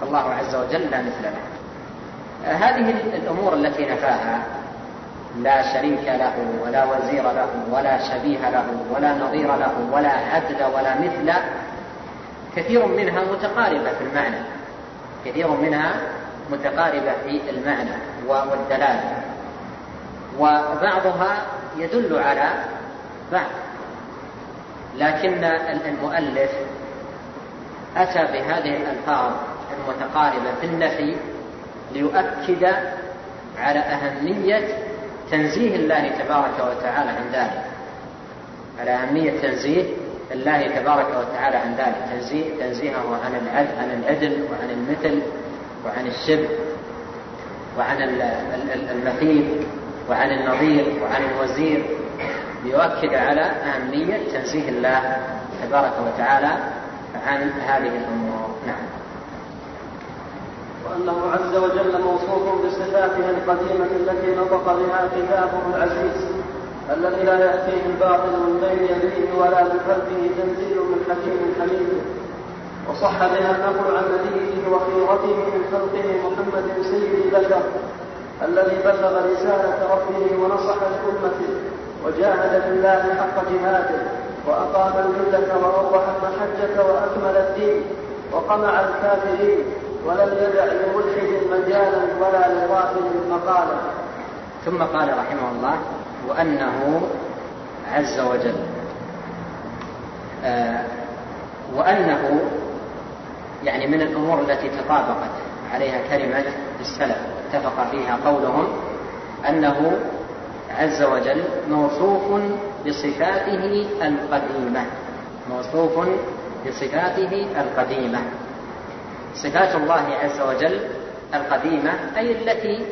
فالله عز وجل لا مثل له. هذه الأمور التي نفاها لا شريك له ولا وزير له ولا شبيه له ولا نظير له ولا عدل ولا مثل. كثير منها متقاربة في المعنى. كثير منها متقاربة في المعنى والدلالة. وبعضها يدل على بعض. لكن المؤلف أتى بهذه الألفاظ المتقاربة في النفي ليؤكد على أهمية تنزيه الله تبارك وتعالى عن ذلك. على أهمية تنزيه الله تبارك وتعالى عن ذلك. تنزيه تنزيهه عن العدل عن العدل وعن المثل وعن الشبه وعن المثيل وعن النظير وعن الوزير. ليؤكد على أهمية تنزيه الله تبارك وتعالى عن هذه الأمور. وأنه عز وجل موصوف بصفاته القديمة التي نطق بها كتابه العزيز الذي لا يأتيه الباطل من بين يديه ولا من خلفه تنزيل من حكيم حميد. وصح بها النقل عن نبيه وخيرته من خلقه محمد سيد البشر الذي بلغ رسالة ربه ونصح لأمته وجاهد في الله حق جهاده وأقام الملة وأوضح المحجة وأكمل الدين وقمع الكافرين ولم يدع لملحد مجالا ولا لغافل مقالا. ثم قال رحمه الله وأنه عز وجل. آه وأنه يعني من الأمور التي تطابقت عليها كلمة السلف اتفق فيها قولهم أنه عز وجل موصوف بصفاته القديمة. موصوف بصفاته القديمة. صفات الله عز وجل القديمة أي التي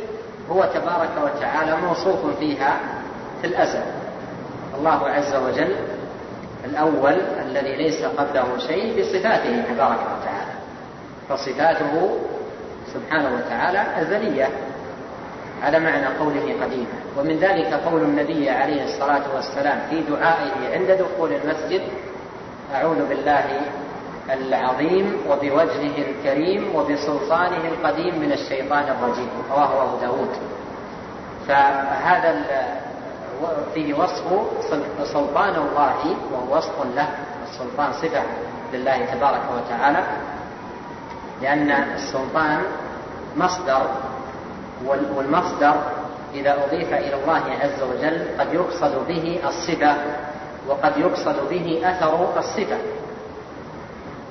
هو تبارك وتعالى موصوف فيها في الأزل. الله عز وجل الأول الذي ليس قبله شيء بصفاته تبارك وتعالى فصفاته سبحانه وتعالى أزلية على معنى قوله قديمة ومن ذلك قول النبي عليه الصلاة والسلام في دعائه عند دخول المسجد أعوذ بالله العظيم وبوجهه الكريم وبسلطانه القديم من الشيطان الرجيم رواه أبو داود. فهذا فيه وصف سلطان الله وهو وصف له السلطان صفة لله تبارك وتعالى لأن السلطان مصدر والمصدر إذا أضيف إلى الله عز وجل قد يقصد به الصفة وقد يقصد به أثر الصفة.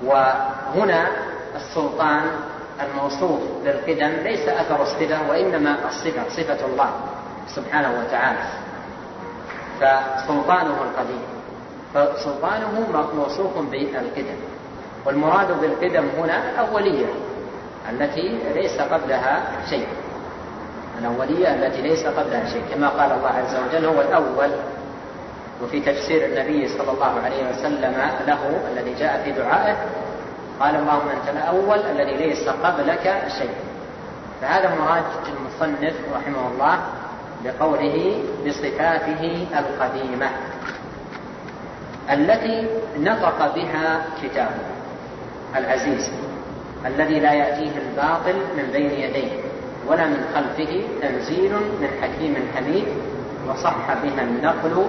وهنا السلطان الموصوف بالقدم ليس أثر الصفة وإنما الصفة صفة الله سبحانه وتعالى. فسلطانه القديم فسلطانه موصوف بالقدم. والمراد بالقدم هنا الأولية التي ليس قبلها شيء. الأولية التي ليس قبلها شيء كما قال الله عز وجل هو الأول وفي تفسير النبي صلى الله عليه وسلم له الذي جاء في دعائه قال اللهم أنت الأول الذي ليس قبلك شيء. فهذا مراد المصنف رحمه الله بقوله بصفاته القديمة التي نطق بها كتابه العزيز الذي لا يأتيه الباطل من بين يديه ولا من خلفه تنزيل من حكيم حميد وصح بها النقل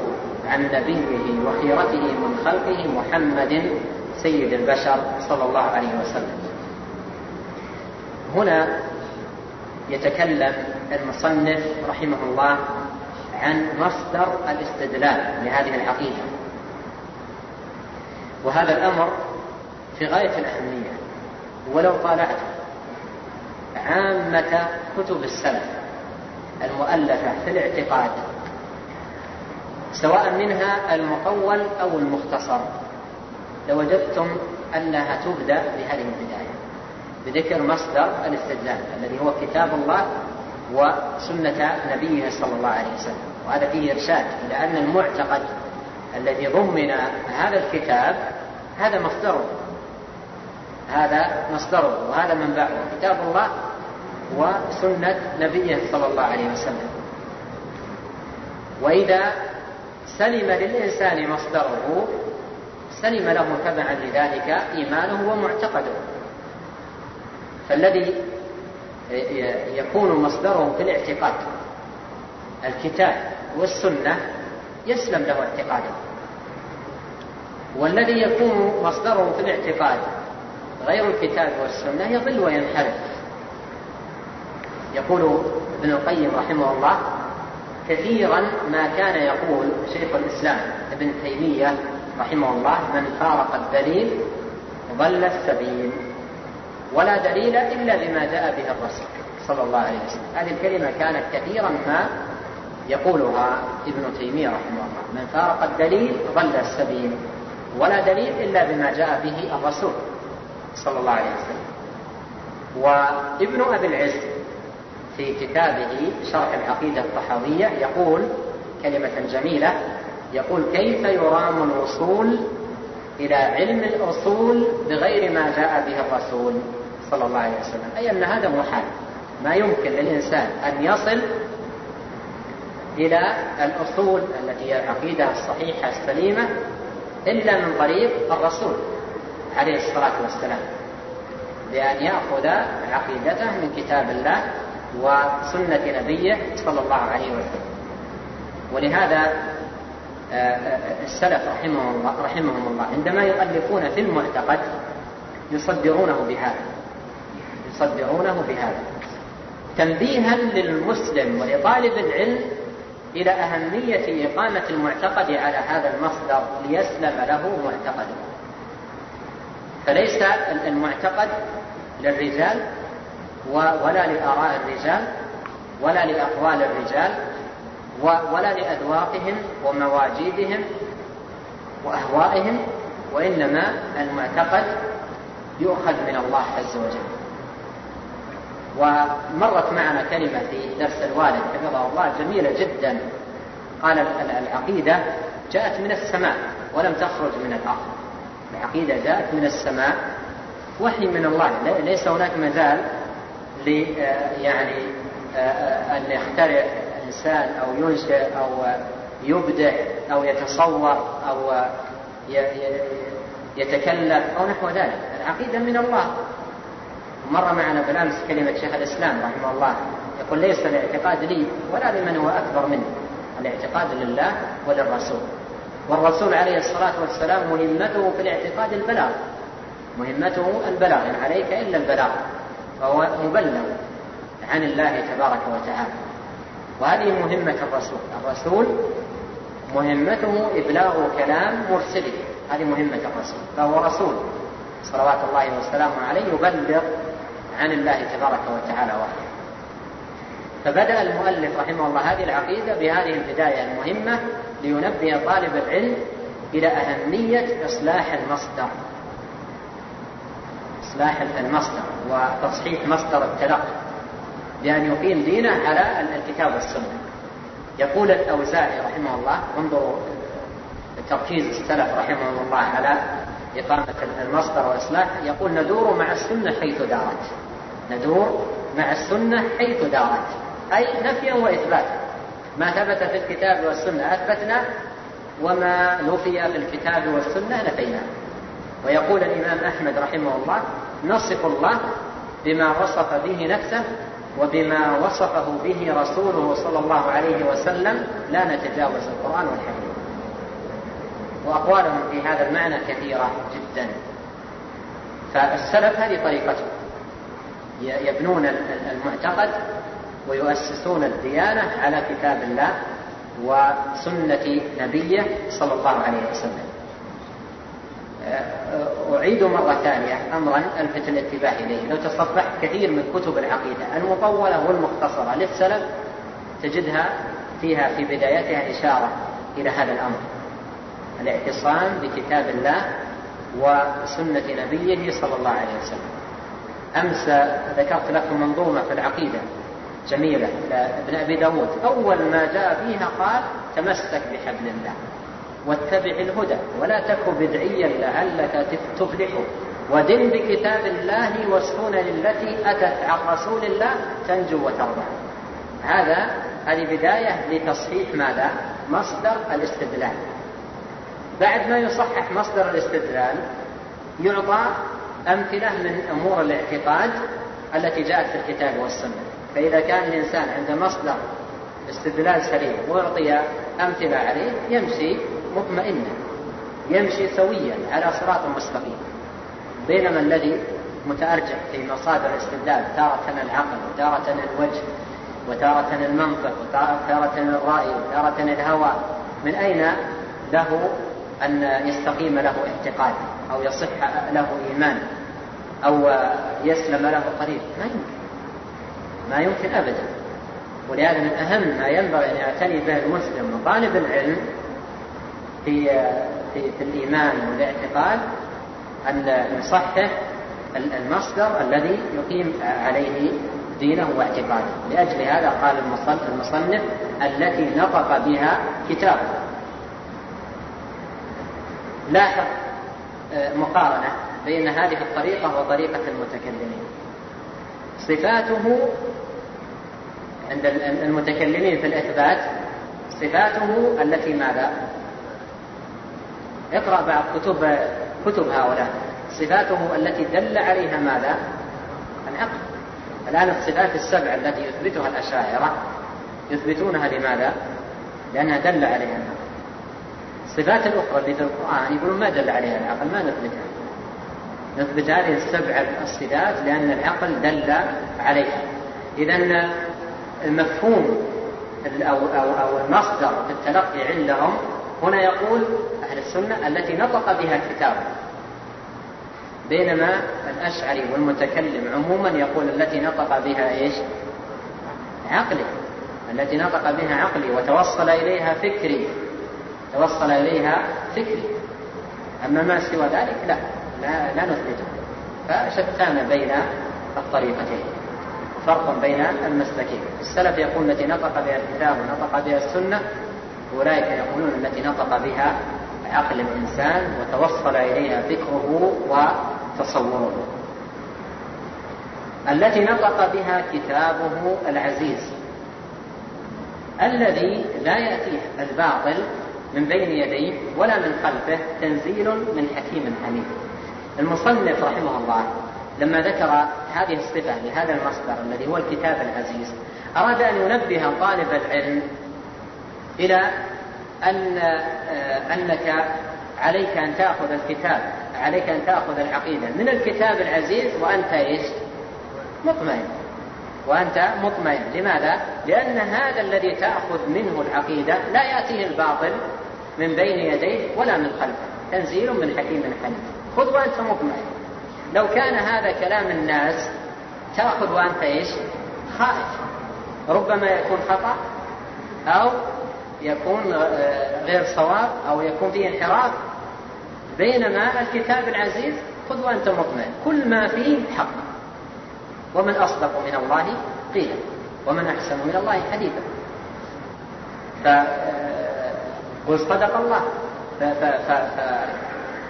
عن نبيه وخيرته من خلقه محمد سيد البشر صلى الله عليه وسلم. هنا يتكلم المصنف رحمه الله عن مصدر الاستدلال لهذه العقيده وهذا الأمر في غاية الأهمية ولو طالعت عامة كتب السلف المؤلفة في الاعتقاد سواء منها المطول أو المختصر. لوجدتم انها تبدأ بهذه البداية بذكر مصدر الاستدلال الذي هو كتاب الله وسنة نبيه صلى الله عليه وسلم. وهذا فيه إرشاد إلى أن المعتقد الذي ضمن هذا الكتاب هذا مصدره. هذا مصدره وهذا منبعه. كتاب الله وسنة نبيه صلى الله عليه وسلم. وإذا سلم للإنسان مصدره سلم له تبعا لذلك إيمانه ومعتقده. فالذي يكون مصدره في الاعتقاد الكتاب والسنة يسلم له اعتقاده. والذي يكون مصدره في الاعتقاد غير الكتاب والسنة يضل وينحرف. يقول ابن القيم رحمه الله كثيرا ما كان يقول شيخ الإسلام ابن تيمية رحمه الله من فارق الدليل ضل السبيل ولا دليل إلا بما جاء به الرسول صلى الله عليه وسلم. هذه الكلمة كانت كثيرا ما يقولها ابن تيمية رحمه الله. من فارق الدليل ضل السبيل ولا دليل إلا بما جاء به الرسول صلى الله عليه وسلم. وابن أبي العز في كتابه شرح العقيدة الطحاوية يقول كلمة جميلة يقول كيف يرام الوصول إلى علم الأصول بغير ما جاء به الرسول صلى الله عليه وسلم؟ أي أن هذا محال ما يمكن للإنسان أن يصل إلى الأصول التي هي العقيدة الصحيحة السليمة إلا من طريق الرسول عليه الصلاة والسلام بأن يأخذ عقيدته من كتاب الله وسنة نبيه صلى الله عليه وسلم. ولهذا السلف رحمهم الله, رحمهم الله عندما يؤلفون في المعتقد يصدرونه بهذا. يصدرونه بهذا. تنبيها للمسلم ولطالب العلم إلى أهمية إقامة المعتقد على هذا المصدر ليسلم له معتقده. فليس المعتقد للرجال ولا لآراء الرجال ولا لأقوال الرجال ولا لأذواقهم ومواجيدهم وأهوائهم وإنما المعتقد يؤخذ من الله عز وجل. ومرت معنا كلمة في درس الوالد حفظه الله جميلة جدا. قال العقيدة جاءت من السماء ولم تخرج من الأرض. العقيدة جاءت من السماء وحي من الله ليس هناك مجال ل يعني أن يخترع إنسان أو ينشئ أو يبدع أو يتصور أو يتكلف أو نحو ذلك. العقيدة من الله. مر معنا بالأمس كلمة شيخ الإسلام رحمه الله. يقول ليس الاعتقاد لي ولا لمن هو أكبر مني. الاعتقاد لله وللرسول. والرسول عليه الصلاة والسلام مهمته في الاعتقاد البلاغ. مهمته البلاغ إن عليك إلا البلاغ. فهو مبلغ عن الله تبارك وتعالى. وهذه مهمة الرسول. الرسول مهمته إبلاغ كلام مرسله. هذه مهمة الرسول. فهو رسول. صلوات الله وسلامه عليه يبلغ عن الله تبارك وتعالى وحده. فبدأ المؤلف رحمه الله هذه العقيدة بهذه البداية المهمة لينبه طالب العلم إلى أهمية إصلاح المصدر. إصلاح المصدر وتصحيح مصدر التلقي بأن يقيم دينه على الكتاب والسنة. يقول الأوزاعي رحمه الله انظروا تركيز السلف رحمهم الله على إقامة المصدر وإصلاح يقول ندور مع السنة حيث دارت. ندور مع السنة حيث دارت. أي نفيا وإثباتا. ما ثبت في الكتاب والسنة أثبتنا وما نفي في الكتاب والسنة نفينا. ويقول الإمام أحمد رحمه الله نصف الله بما وصف به نفسه وبما وصفه به رسوله صلى الله عليه وسلم لا نتجاوز القرآن والحديث. وأقوالهم في هذا المعنى كثيرة جدا. فالسلف هذه طريقتهم. يبنون المعتقد ويؤسسون الديانة على كتاب الله وسنة نبيه صلى الله عليه وسلم. أعيد مرة ثانية أمرا ألفت الانتباه إليه. لو تصفحت كثير من كتب العقيدة المطولة والمختصرة للسلف تجدها فيها في بدايتها إشارة إلى هذا الأمر. الاعتصام بكتاب الله وسنة نبيه صلى الله عليه وسلم. أمس ذكرت لكم منظومة في العقيدة جميلة لابن أبي داود. أول ما جاء فيها قال تمسك بحبل الله. واتبع الهدى ولا تك بدعيا لعلك تفلح. ودن بكتاب الله والسنن التي أتت عن رسول الله تنجو وترضى. هذا هذه بداية لتصحيح ماذا؟ مصدر الاستدلال. بعد ما يصحح مصدر الاستدلال يعطى أمثلة من أمور الاعتقاد التي جاءت في الكتاب والسنة. فإذا كان الإنسان عنده مصدر استدلال سليم وأعطي أمثلة عليه يمشي مطمئنا يمشي سويا على صراط مستقيم. بينما الذي متأرجح في مصادر الاستدلال تارة العقل وتارة الوجه وتارة المنطق وتارة الرأي وتارة الهوى من أين له أن يستقيم له اعتقاد أو يصح له إيمان أو يسلم له قريب؟ ما يمكن. ما يمكن أبدا. ولهذا من أهم ما ينبغي أن يعتني به المسلم وطالب العلم في في, في الإيمان والاعتقاد أن يصحح المصدر الذي يقيم عليه دينه واعتقاده. لأجل هذا قال المصنف التي نطق بها كتابه لاحظ آه، مقارنة بين هذه الطريقة وطريقة المتكلمين. صفاته عند المتكلمين في الإثبات صفاته التي ماذا؟ اقرأ بعض كتب كتب هؤلاء. صفاته التي دل عليها ماذا؟ العقل. الآن الصفات السبع التي يثبتها الأشاعرة يثبتونها لماذا؟ لأنها دل عليها العقل. الصفات الأخرى اللي في القرآن يقولون ما دل عليها العقل ما نثبتها. نثبت هذه السبع الصفات لأن العقل دل عليها. إذا المفهوم أو, أو, أو المصدر في التلقي عندهم هنا يقول أهل السنة التي نطق بها الكتاب بينما الأشعري والمتكلم عموما يقول التي نطق بها إيش؟ عقلي. التي نطق بها عقلي وتوصل إليها فكري. توصل إليها فكري. أما ما سوى ذلك؟ لا. لا, لا نثبته. فشتان بين الطريقتين. فرق بين المسلكين السلف يقول التي نطق بها الكتاب ونطق بها السنة أولئك يقولون التي نطق بها عقل الإنسان وتوصل إليها فكره وتصوره. التي نطق بها كتابه العزيز. الذي لا يأتيه الباطل من بين يديه ولا من خلفه تنزيل من حكيم حميد. المصنف رحمه الله لما ذكر هذه الصفة لهذا المصدر الذي هو الكتاب العزيز أراد أن ينبه طالب العلم إلى أن آه، أنك عليك أن تأخذ الكتاب عليك أن تأخذ العقيدة. من الكتاب العزيز وأنت إيش؟ مطمئن. وأنت مطمئن. لماذا؟ لأن هذا الذي تأخذ منه العقيدة لا يأتيه الباطل من بين يديه ولا من خلفه. تنزيل من حكيم حميد. خذ وأنت مطمئن. لو كان هذا كلام الناس تأخذ وأنت إيش؟ خائف. ربما يكون خطأ أو يكون غير صواب أو يكون فيه انحراف بينما الكتاب العزيز خذ وأنت مطمئن. كل ما فيه حق. ومن أصدق من الله قيلا ومن أحسن من الله حديثا. فقل صدق الله.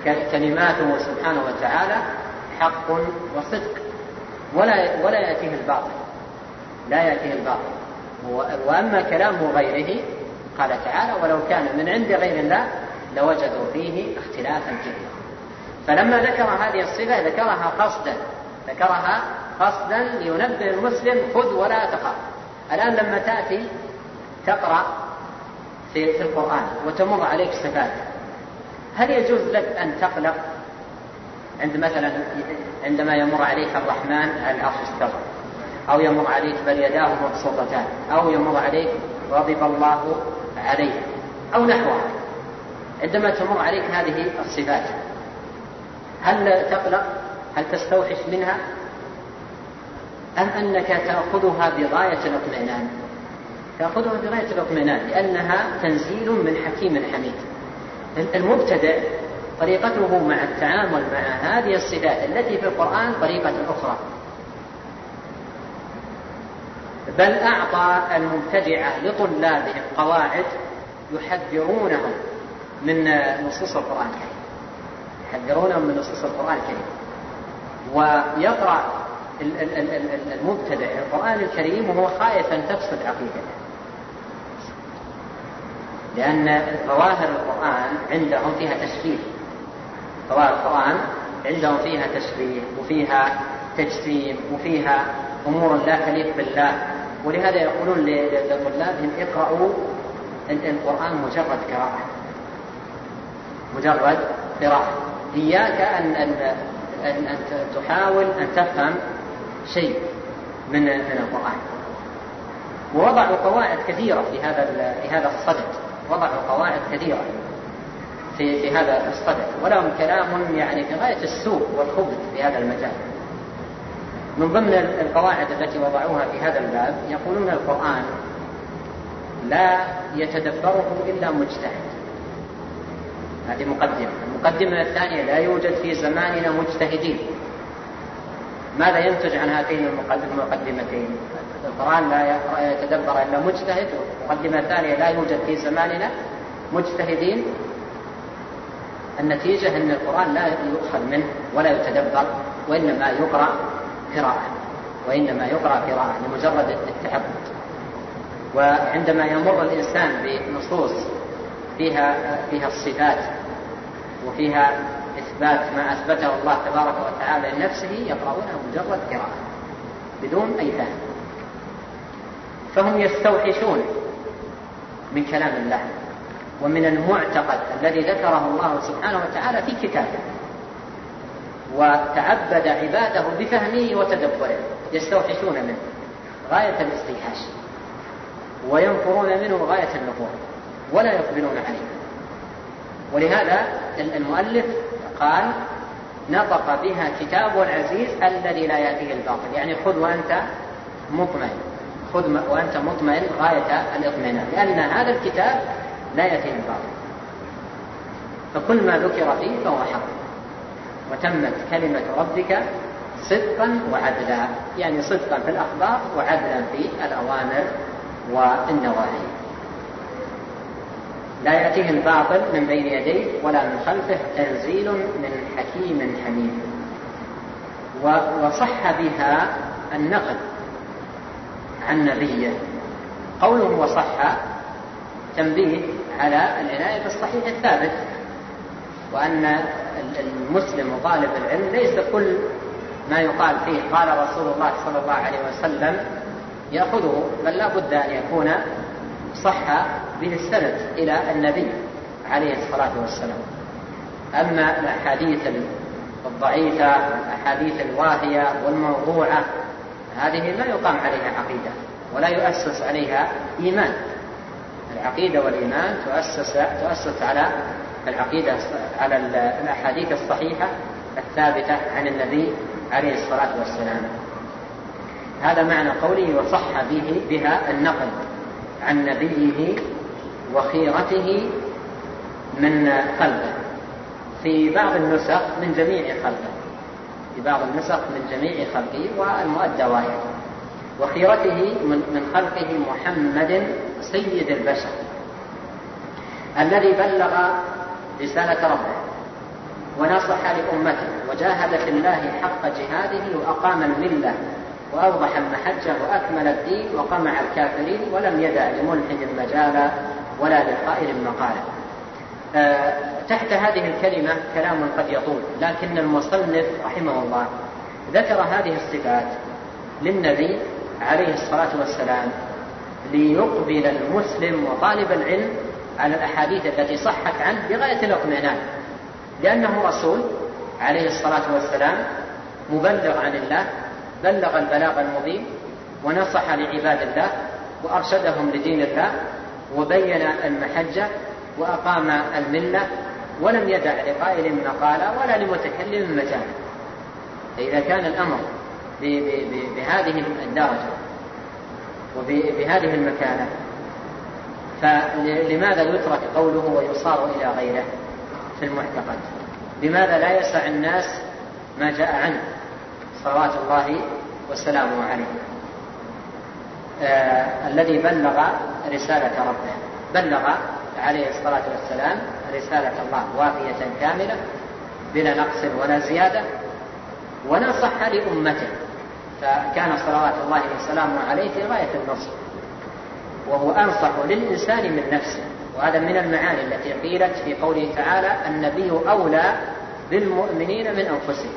فكلماته سبحانه وتعالى حق وصدق. ولا ولا يأتيه الباطل. لا يأتيه الباطل. وأما كلام غيره قال تعالى ولو كان من عند غير الله لوجدوا فيه اختلافا كثيرا. فلما ذكر هذه الصفة ذكرها قصدا ذكرها قصدا لينبه المسلم خذ ولا تخاف. الآن لما تأتي تقرأ في, في القرآن وتمر عليك صفات هل يجوز لك أن تقلق عند مثلا عندما يمر عليك الرحمن العرش استوى أو يمر عليك بل يداه مبسوطتان أو يمر عليك غضب الله عليه أو نحوها عندما تمر عليك هذه الصفات هل تقلق؟ هل تستوحش منها؟ أم أنك تأخذها بغاية الاطمئنان؟ تأخذها بغاية الاطمئنان لأنها تنزيل من حكيم حميد. المبتدئ طريقته مع التعامل مع هذه الصفات التي في القرآن طريقة أخرى. بل أعطى المبتدعة لطلابهم قواعد يحذرونهم من نصوص القرآن الكريم. يحذرونهم من نصوص القرآن الكريم. ويقرأ المبتدع القرآن الكريم وهو خائف أن تفسد عقيدته. لأن ظواهر القرآن عندهم فيها تشبيه. ظواهر القرآن عندهم فيها تشبيه وفيها تجسيم وفيها أمور لا تليق بالله. ولهذا يقولون لطلابهم اقرأوا القرآن مجرد قراءة. مجرد قراءة. إياك أن أن أن, تحاول أن تفهم شيء من من القرآن. ووضعوا قواعد كثيرة في هذا في هذا الصدد. وضعوا قواعد كثيرة في في هذا الصدد. ولهم كلام يعني في غاية السوء والخبث في هذا المجال. من ضمن القواعد التي وضعوها في هذا الباب يقولون القرآن لا يتدبره إلا مجتهد. هذه مقدمة. المقدمة الثانية لا يوجد في زماننا مجتهدين. ماذا ينتج عن هاتين المقدمتين؟ القرآن لا يتدبر إلا مجتهد والمقدمة الثانية لا يوجد في زماننا مجتهدين. النتيجة أن القرآن لا يؤخذ منه ولا يتدبر وإنما يقرأ قراءة وإنما يقرأ قراءة لمجرد التعبد. وعندما يمر الإنسان بنصوص فيها فيها الصفات وفيها إثبات ما أثبته الله تبارك وتعالى لنفسه يقرؤونها مجرد قراءة بدون أي فهم. فهم يستوحشون من كلام الله ومن المعتقد الذي ذكره الله سبحانه وتعالى في كتابه. وتعبد عباده بفهمه وتدبره يستوحشون منه غاية الاستيحاش وينفرون منه غاية النفور ولا يقبلون عليه. ولهذا المؤلف قال نطق بها كتاب العزيز الذي لا يأتيه الباطل. يعني خذ وأنت مطمئن خذ وأنت مطمئن غاية الاطمئنان لأن هذا الكتاب لا يأتيه الباطل. فكل ما ذكر فيه فهو حق. وتمت كلمة ربك صدقا وعدلا. يعني صدقا في الأخبار وعدلا في الأوامر والنواهي. لا يأتيه الباطل من بين يديه ولا من خلفه تنزيل من حكيم حميد. وصح بها النقل عن نبيه. قوله وصح تنبيه على العناية بالصحيح الثابت. وأن المسلم وطالب العلم ليس كل ما يقال فيه. قال رسول الله صلى الله عليه وسلم يأخذه بل لا بد أن يكون صح به السند إلى النبي عليه الصلاة والسلام. أما الأحاديث الضعيفة الأحاديث الواهية والموضوعة هذه لا يقام عليها عقيدة ولا يؤسس عليها إيمان. العقيدة والإيمان تؤسس تؤسس على العقيدة على الأحاديث الصحيحة الثابتة عن النبي عليه الصلاة والسلام. هذا معنى قوله وصح به بها النقل عن نبيه وخيرته من خلقه. في بعض النسخ من جميع خلقه. في بعض النسخ من جميع خلقه والمؤدى واحد وخيرته من خلقه محمد سيد البشر. الذي بلغ رسالة ربه. ونصح لأمته. وجاهد في الله حق جهاده وأقام الملة. وأوضح المحجة وأكمل الدين وقمع الكافرين ولم يدع لملحد مجالا ولا لقائل مقالا. آه تحت هذه الكلمة كلام قد يطول لكن المصنف رحمه الله ذكر هذه الصفات للنبي عليه الصلاة والسلام ليقبل المسلم وطالب العلم على الأحاديث التي صحت عنه بغاية الإطمئنان. لأنه رسول عليه الصلاة والسلام مبلغ عن الله بلغ البلاغ المبين ونصح لعباد الله وأرشدهم لدين الله وبين المحجة وأقام الملة ولم يدع لقائل مقالا ولا لمتكلم مجالا فإذا كان الأمر بهذه الدرجة وبهذه المكانة فلماذا يترك قوله ويصار إلى غيره في المعتقد؟ لماذا لا يسع الناس ما جاء عنه؟ صلوات الله وسلامه عليه. آه الذي بلغ رسالة ربه. بلغ عليه الصلاة والسلام رسالة الله وافية كاملة بلا نقص ولا زيادة ونصح لأمته. فكان صلوات الله وسلامه عليه في غاية النصح وهو أنصح للإنسان من نفسه. وهذا من المعاني التي قيلت في قوله تعالى النبي أولى بالمؤمنين من أنفسهم.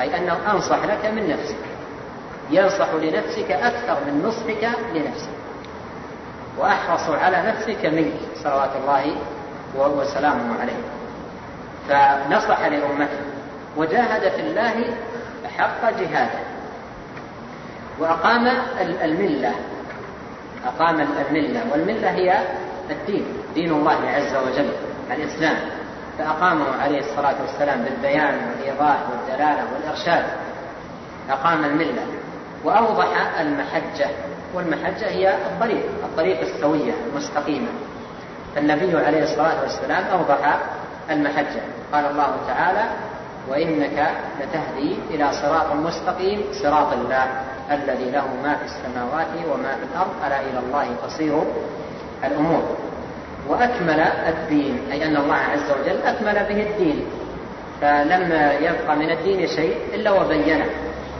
أي أنه أنصح لك من نفسك. ينصح لنفسك أكثر من نصحك لنفسك. وأحرص على نفسك منك صلوات الله وسلامه عليه. فنصح لأمته. وجاهد في الله حق جهاده. وأقام الملة. أقام الملة والملة هي الدين دين الله عز وجل الإسلام. فأقامه عليه الصلاة والسلام بالبيان والإيضاح والدلالة والإرشاد. أقام الملة وأوضح المحجة والمحجة هي الطريق الطريق السوية المستقيمة. فالنبي عليه الصلاة والسلام أوضح المحجة. قال الله تعالى وإنك لتهدي إلى صراط مستقيم صراط الله الذي له ما في السماوات وما في الأرض ألا إلى الله تصير الأمور. وأكمل الدين أي أن الله عز وجل أكمل به الدين. فلم يبقى من الدين شيء إلا وبينه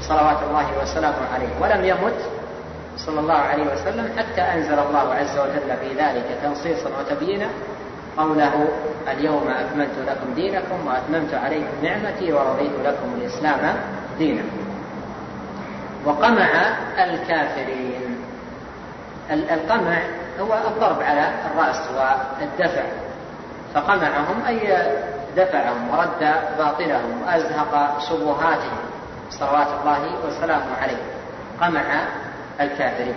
صلوات الله وسلامه عليه. ولم يمت صلى الله عليه وسلم حتى أنزل الله عز وجل في ذلك تنصيصا وتبيينا قوله اليوم أكملت لكم دينكم وأتممت عليكم نعمتي ورضيت لكم الإسلام دينا وقمع الكافرين. القمع هو الضرب على الرأس والدفع. فقمعهم أي دفعهم ورد باطلهم وأزهق شبهاتهم. صلوات الله وسلامه عليه. قمع الكافرين.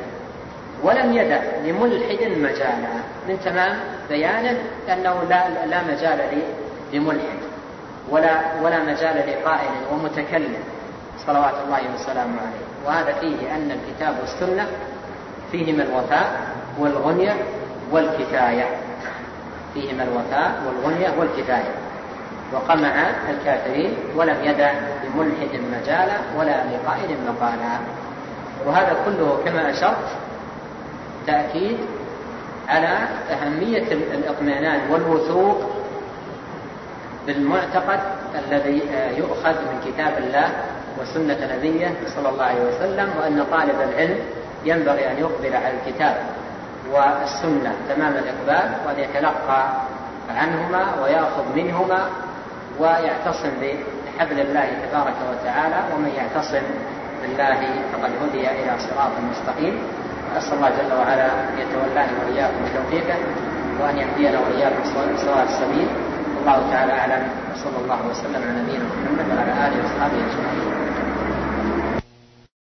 ولم يدع لملحد مجالا. من تمام بيانه أنه لا, لا مجال لملحد ولا ولا مجال لقائل ومتكلم. صلوات الله وسلامه عليه. وهذا فيه أن الكتاب والسنة فيهما الوفاء والغنية والكفاية. فيهما الوفاء والغنية والكفاية. وقمع الكافرين ولم يدع لملحد مجالا ولا لقائل مقالا. وهذا كله كما أشرت تأكيد على أهمية الإطمئنان والوثوق بالمعتقد الذي يؤخذ من كتاب الله وسنة نبيه صلى الله عليه وسلم وأن طالب العلم ينبغي أن يقبل على الكتاب والسنة تمام الإقبال وأن يتلقى عنهما ويأخذ منهما ويعتصم بحبل الله تبارك وتعالى ومن يعتصم بالله فقد هدي إلى صراط مستقيم. أسأل الله جل وعلا أن يتولاني وإياكم بتوفيقه وأن يهدينا وإياكم سواء السبيل. والله تعالى أعلم. وصلى الله وسلم على نبينا محمد وعلى آله وأصحابه أجمعين.